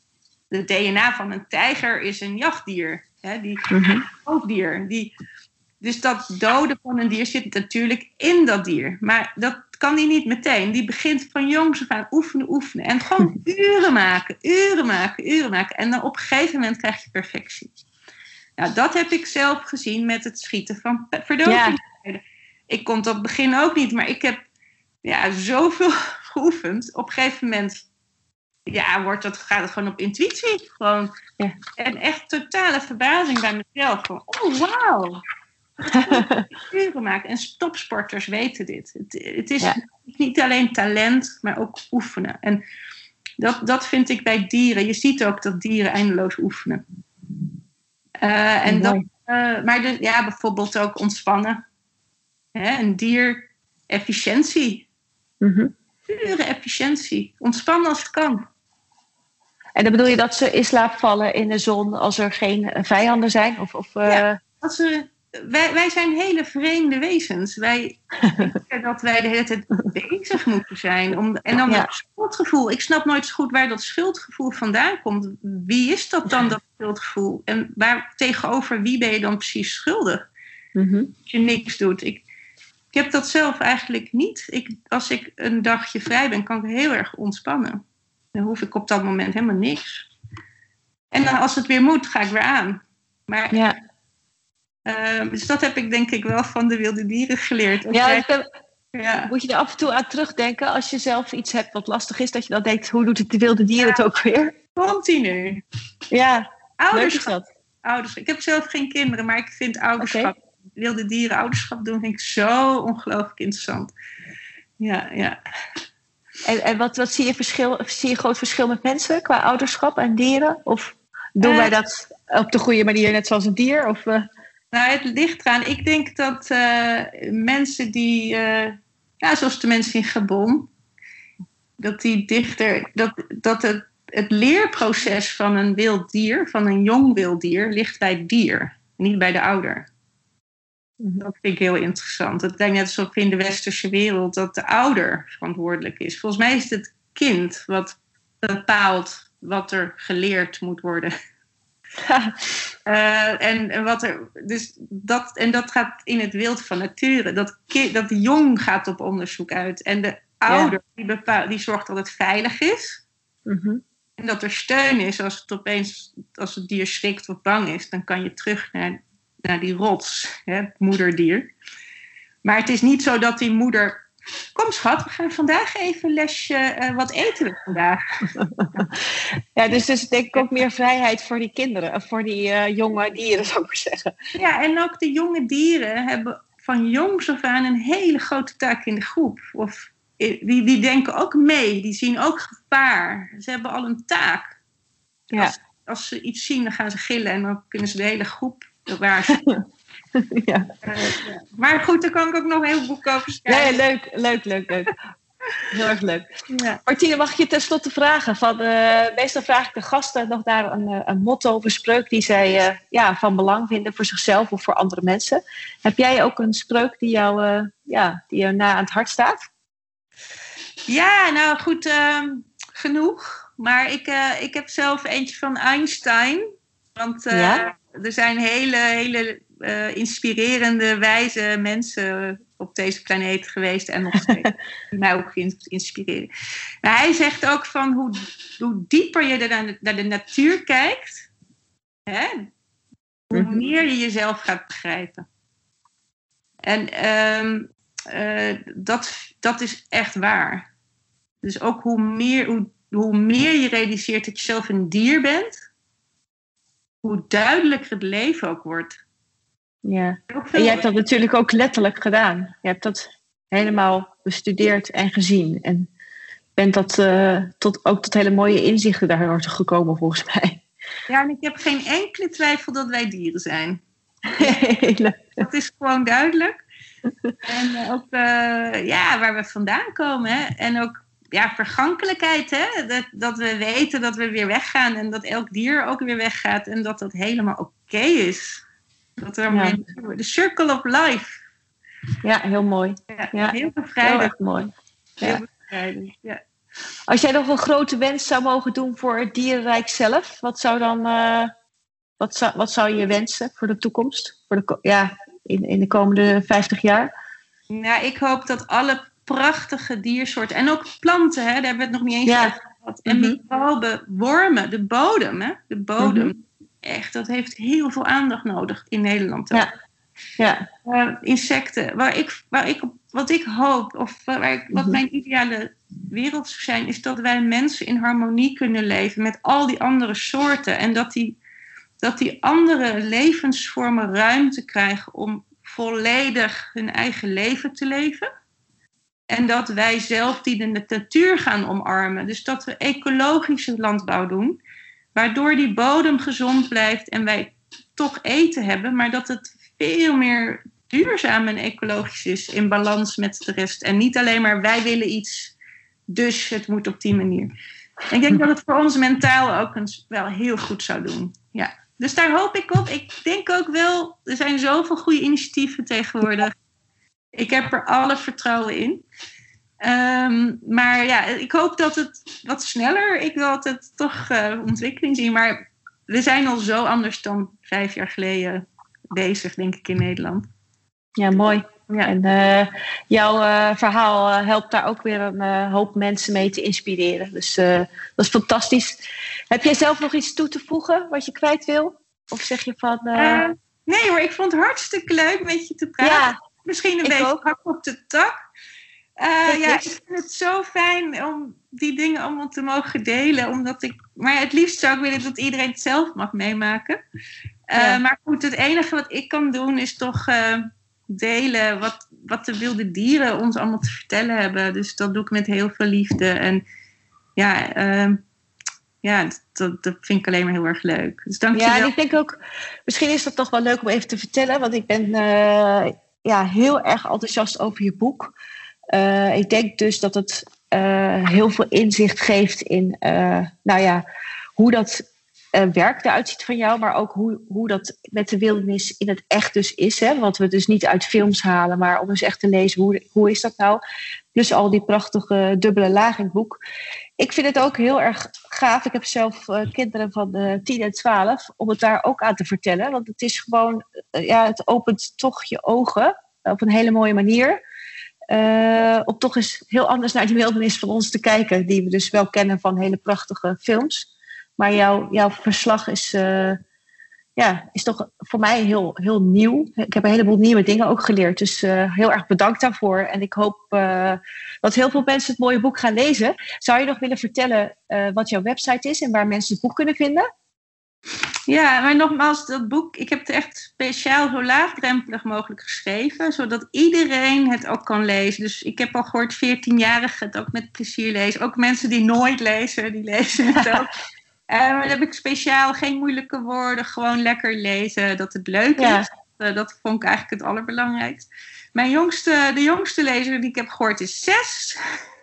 de DNA van een tijger is een jachtdier. Hè, die Mhm. Die, dus dat doden van een dier zit natuurlijk in dat dier. Maar dat kan die niet meteen. Die begint van jongs af aan oefenen, oefenen. En gewoon uren maken, uren maken, uren maken. En dan op een gegeven moment krijg je perfectie. Nou, dat heb ik zelf gezien met het schieten van verdovingspijlen. Ik kon dat begin ook niet, maar ik heb ja, zoveel [laughs] geoefend. Op een gegeven moment ja, wordt dat, gaat het gewoon op intuïtie. Gewoon. Ja. En echt totale verbazing bij mezelf. Van, oh, wauw. uren [laughs] maken. En topsporters weten dit. Het, het is Ja. niet alleen talent, maar ook oefenen. En dat, dat vind ik bij dieren. Je ziet ook dat dieren eindeloos oefenen. Eh, en dat, eh, maar ja, bijvoorbeeld ook ontspannen. Hè, een dier, efficiëntie. Mhm. Pure efficiëntie. Ontspannen als het kan. En dan bedoel je dat ze in slaap vallen in de zon als er geen vijanden zijn? Of, of, eh, Ja. Als we, wij, wij zijn hele vreemde wezens. Wij [laughs] denken dat wij de hele tijd bezig moeten zijn. Om, en dan Ja. dat schuldgevoel. Ik snap nooit zo goed waar dat schuldgevoel vandaan komt. Wie is dat dan, dat schuldgevoel? En waar, tegenover wie ben je dan precies schuldig? mhm. Als je niks doet. Ik, ik heb dat zelf eigenlijk niet. Ik, als ik een dagje vrij ben, kan ik heel erg ontspannen. Dan hoef ik op dat moment helemaal niks. En dan, als het weer moet, ga ik weer aan. Maar Ja, eh, dus dat heb ik denk ik wel van de wilde dieren geleerd. Ja jij- ja. moet je er af en toe aan terugdenken als je zelf iets hebt wat lastig is, dat je dan denkt, hoe doet het de wilde dier het ook weer? continu. Ja, leuk is Ouderschap, dat. ouderschap. Ik heb zelf geen kinderen, maar ik vind ouderschap, wilde dieren ouderschap doen, vind ik zo ongelooflijk interessant. Ja, ja. En, en wat, wat zie je verschil, zie je groot verschil met mensen qua ouderschap en dieren? Of doen Eh. wij dat op de goede manier, net zoals een dier? Of, eh, Nou, het ligt eraan. Ik denk dat eh, mensen die, eh, ja, zoals de mensen in Gabon, dat die dichter, dat, dat het, het leerproces van een wild dier, van een jong wild dier, ligt bij het dier, niet bij de ouder. Dat vind ik heel interessant. Het lijkt net alsof in de westerse wereld dat de ouder verantwoordelijk is. Volgens mij is het het kind wat bepaalt wat er geleerd moet worden. [laughs] Eh, en, en, wat er, dus dat, en dat gaat in het wild van nature. Dat, ki- dat de jong gaat op onderzoek uit. En de ouder die, bepaalt, die zorgt dat het veilig is. mhm. En dat er steun is als het opeens, als het dier schrikt of bang is. Dan kan je terug naar, naar die rots, hè, het moederdier. Maar het is niet zo dat die moeder... Kom schat, we gaan vandaag even een lesje... eh, wat eten we vandaag? [laughs] Ja, dus, dus denk ik ook meer vrijheid voor die kinderen, of voor die eh, jonge dieren, [laughs] zou ik maar zeggen. Ja, en ook de jonge dieren hebben van jongs af aan een hele grote taak in de groep. Of eh, die, die denken ook mee, die zien ook gevaar. Ze hebben al een taak. Ja. Als, als ze iets zien, dan gaan ze gillen en dan kunnen ze de hele groep waarschuwen. [laughs] ja. Eh, ja. Maar goed, daar kan ik ook nog een heleboel over Nee, schrijven. leuk, leuk, leuk, leuk. Heel erg leuk. Ja. Martine, mag ik je tenslotte vragen? Van, eh, meestal vraag ik de gasten nog naar een, eh, een motto of een spreuk die zij ja, van belang vinden voor zichzelf of voor andere mensen. Heb jij ook een spreuk die jou, ja, die jou na aan het hart staat? Ja, nou goed, ehm, genoeg. Maar ik, ik heb zelf eentje van Einstein. Want eh, Ja? er zijn hele, hele eh, inspirerende, wijze mensen op deze planeet geweest. En nog steeds. [laughs] die mij ook in- inspireren. Maar hij zegt ook van hoe, hoe dieper je naar de, naar de natuur kijkt, hè, hoe Mhm. meer je jezelf gaat begrijpen. En ehm, eh, dat, dat is echt waar. Dus ook hoe meer, hoe, hoe meer je realiseert dat je zelf een dier bent, hoe duidelijker het leven ook wordt. Ja. En jij hebt dat natuurlijk ook letterlijk gedaan. Je hebt dat helemaal bestudeerd en gezien. En bent dat, eh, tot, ook tot hele mooie inzichten daar gekomen, volgens mij. Ja, en ik heb geen enkele twijfel dat wij dieren zijn. Hele- Dat is gewoon duidelijk. En eh, ook eh, ja, waar we vandaan komen. Hè? En ook ja, vergankelijkheid. Hè? Dat, dat we weten dat we weer weggaan. En dat elk dier ook weer weggaat. En dat dat helemaal oké is. Dat er Ja. De circle of life. ja, heel mooi. Ja, Ja, heel bevrijdend. erg mooi. Heel ja. bevrijdend. Ja. Als jij nog een grote wens zou mogen doen voor het dierenrijk zelf, wat zou dan uh, wat zou, wat zou je wensen voor de toekomst? Voor de, ja, in, in de komende 50 jaar? Nou, ik hoop dat alle prachtige diersoorten en ook planten, hè, daar hebben we het nog niet eens ja. over gehad. En mm microben, wormen, de bodem, hè, de bodem. Mhm. Echt, dat heeft heel veel aandacht nodig in Nederland. Ja. ja. Uh, insecten, waar ik, waar ik, wat ik hoop, of waar ik, wat mhm. mijn ideale wereld zou zijn, is dat wij mensen in harmonie kunnen leven met al die andere soorten. En dat die, dat die andere levensvormen ruimte krijgen om volledig hun eigen leven te leven. En dat wij zelf die de natuur gaan omarmen. Dus dat we ecologische landbouw doen. Waardoor die bodem gezond blijft en wij toch eten hebben. Maar dat het veel meer duurzaam en ecologisch is. In balans met de rest. En niet alleen maar wij willen iets. Dus het moet op die manier. ik denk dat het voor ons mentaal ook wel heel goed zou doen. Ja. Dus daar hoop ik op. Ik denk ook wel, er zijn zoveel goede initiatieven tegenwoordig. Ik heb er alle vertrouwen in. Um, maar ja, ik hoop dat het wat sneller. Ik wil altijd toch uh, ontwikkeling zien. Maar we zijn al zo anders dan vijf jaar geleden bezig, denk ik, in Nederland. Ja, mooi. Ja. En uh, jouw uh, verhaal helpt daar ook weer een hoop mensen mee te inspireren. Dus dat is fantastisch. Heb jij zelf nog iets toe te voegen wat je kwijt wil? Of zeg je van. nee hoor, ik vond het hartstikke leuk met je te praten. Ja, Misschien een beetje ook. hak op de tak. Uh, ja, ik vind het zo fijn om die dingen allemaal te mogen delen. Omdat ik, maar het liefst zou ik willen dat iedereen het zelf mag meemaken. Uh, Maar goed, het enige wat ik kan doen is toch uh, delen wat, wat de wilde dieren ons allemaal te vertellen hebben. Dus dat doe ik met heel veel liefde. En ja, ehm, ja dat, dat vind ik alleen maar heel erg leuk. Dus dank je Ja, en ik denk ook, misschien is dat toch wel leuk om even te vertellen. Want ik ben ja, heel erg enthousiast over je boek. Uh, ik denk dus dat het uh, heel veel inzicht geeft in uh, nou ja, hoe dat werk eruit ziet van jou, maar ook hoe, hoe dat met de wildernis in het echt dus is. Hè? Wat we dus niet uit films halen, maar om eens echt te lezen hoe, hoe is dat nou. Dus al die prachtige dubbele laag in boek. Ik vind het ook heel erg gaaf. Ik heb zelf kinderen van uh, 10 en 12, om het daar ook aan te vertellen. Want het is gewoon, ja, het opent toch je ogen op een hele mooie manier. Uh, om toch eens heel anders naar die wildernis van ons te kijken, die we dus wel kennen van hele prachtige films. Maar jouw, jouw verslag is, uh, ja, is toch voor mij heel, heel nieuw. Ik heb een heleboel nieuwe dingen ook geleerd. Dus uh, heel erg bedankt daarvoor. En ik hoop dat heel veel mensen het mooie boek gaan lezen. Zou je nog willen vertellen wat jouw website is en waar mensen het boek kunnen vinden? Ja, maar nogmaals, dat boek, ik heb het echt speciaal zo laagdrempelig mogelijk geschreven, zodat iedereen het ook kan lezen. Dus ik heb al gehoord 14-jarigen het ook met plezier lezen. Ook mensen die nooit lezen, die lezen het [laughs] ook. Maar dan heb ik speciaal geen moeilijke woorden, gewoon lekker lezen, dat het leuk is. Uh, dat vond ik eigenlijk het allerbelangrijkste. Mijn jongste, de jongste lezer die ik heb gehoord is zes.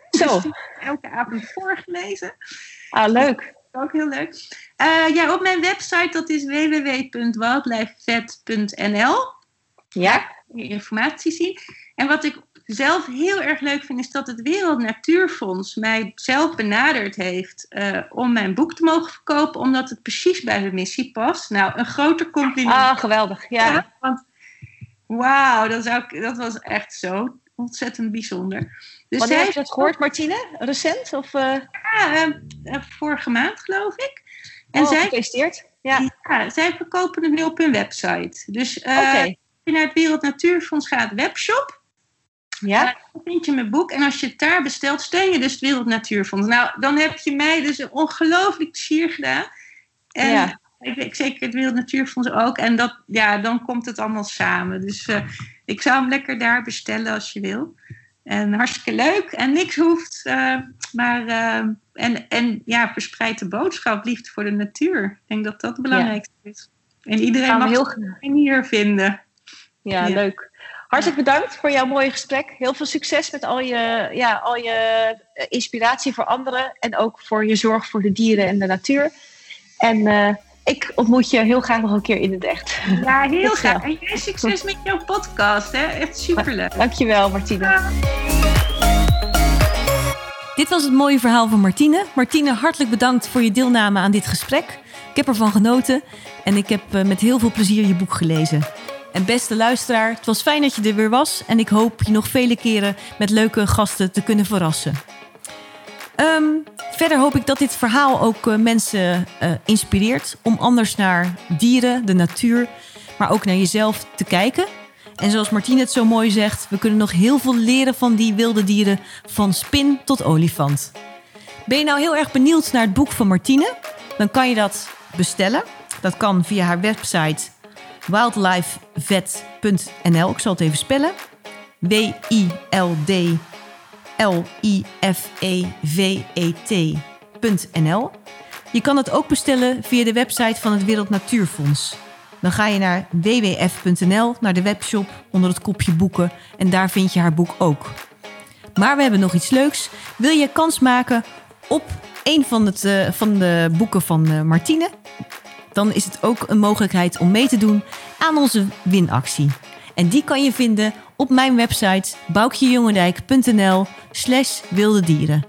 Zo. Dus elke avond voorgelezen. Ah, leuk ook heel leuk. Uh, ja, op mijn website, dat is www.wildlifevet.nl. Ja. Informatie zien. En wat ik zelf heel erg leuk vind, is dat het Wereld Natuurfonds mij zelf benaderd heeft uh, om mijn boek te mogen verkopen, omdat het precies bij de missie past. Nou, een groter compliment. Ah, geweldig. Ja. ja want wauw, dat, dat was echt zo ontzettend bijzonder. Dus Wanneer heb je dat gehoord, Martine? Recent? Of, uh... Ja, uh, vorige maand geloof ik. En oh, zij, gefeliciteerd. Ja. ja, zij verkopen het nu op hun website. Dus uh, okay. als je naar het Wereld Natuurfonds gaat, webshop. Ja. dan vind je mijn boek. En als je het daar bestelt, steun je dus het Wereld Natuurfonds. Nou, dan heb je mij dus een ongelooflijk plezier gedaan. En ja. ik zeker het Wereld Natuurfonds ook. En dat, ja, dan komt het allemaal samen. Dus ik zou hem lekker daar bestellen als je wil. En hartstikke leuk en niks hoeft. Uh, maar, uh, en, en ja, verspreid de boodschap, liefde voor de natuur. Ik denk dat dat het belangrijkste ja. is. En iedereen mag heel... manier vinden. Ja, ja, leuk. Hartelijk bedankt voor jouw mooie gesprek. Heel veel succes met al je, ja, al je eh, inspiratie voor anderen. En ook voor je zorg voor de dieren en de natuur. En uh, ik ontmoet je heel graag nog een keer in het echt. Ja, heel graag. En jij succes met jouw podcast. Hè? Echt superleuk. Dankjewel, Martina. Dit was het mooie verhaal van Martine. Martine, hartelijk bedankt voor je deelname aan dit gesprek. Ik heb ervan genoten en ik heb eh, met heel veel plezier je boek gelezen. En beste luisteraar, het was fijn dat je er weer was en ik hoop je nog vele keren met leuke gasten te kunnen verrassen. Ehm, verder hoop ik dat dit verhaal ook eh, mensen eh, inspireert om anders naar dieren, de natuur, maar ook naar jezelf te kijken. En zoals Martine het zo mooi zegt, we kunnen nog heel veel leren van die wilde dieren, van spin tot olifant. Ben je nou heel erg benieuwd naar het boek van Martine? Dan kan je dat bestellen. Dat kan via haar website wildlifevet.nl. Ik zal het even spellen. W-I-L-D-L-I-F-E-V-E-T.nl. Je kan het ook bestellen via de website van het Wereld Natuurfonds. Dan ga je naar wwf.nl, naar de webshop onder het kopje boeken en daar vind je haar boek ook. Maar we hebben nog iets leuks. Wil je kans maken op een van, het, uh, van de boeken van uh, Martine? Dan is het ook een mogelijkheid om mee te doen aan onze winactie. En die kan je vinden op mijn website boukjejongendijk.nl slash wilde dieren.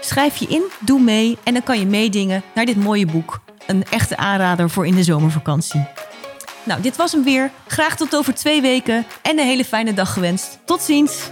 Schrijf je in, doe mee en dan kan je meedingen naar dit mooie boek. Een echte aanrader voor in de zomervakantie. Nou, dit was hem weer. Graag tot over twee weken en een hele fijne dag gewenst. Tot ziens!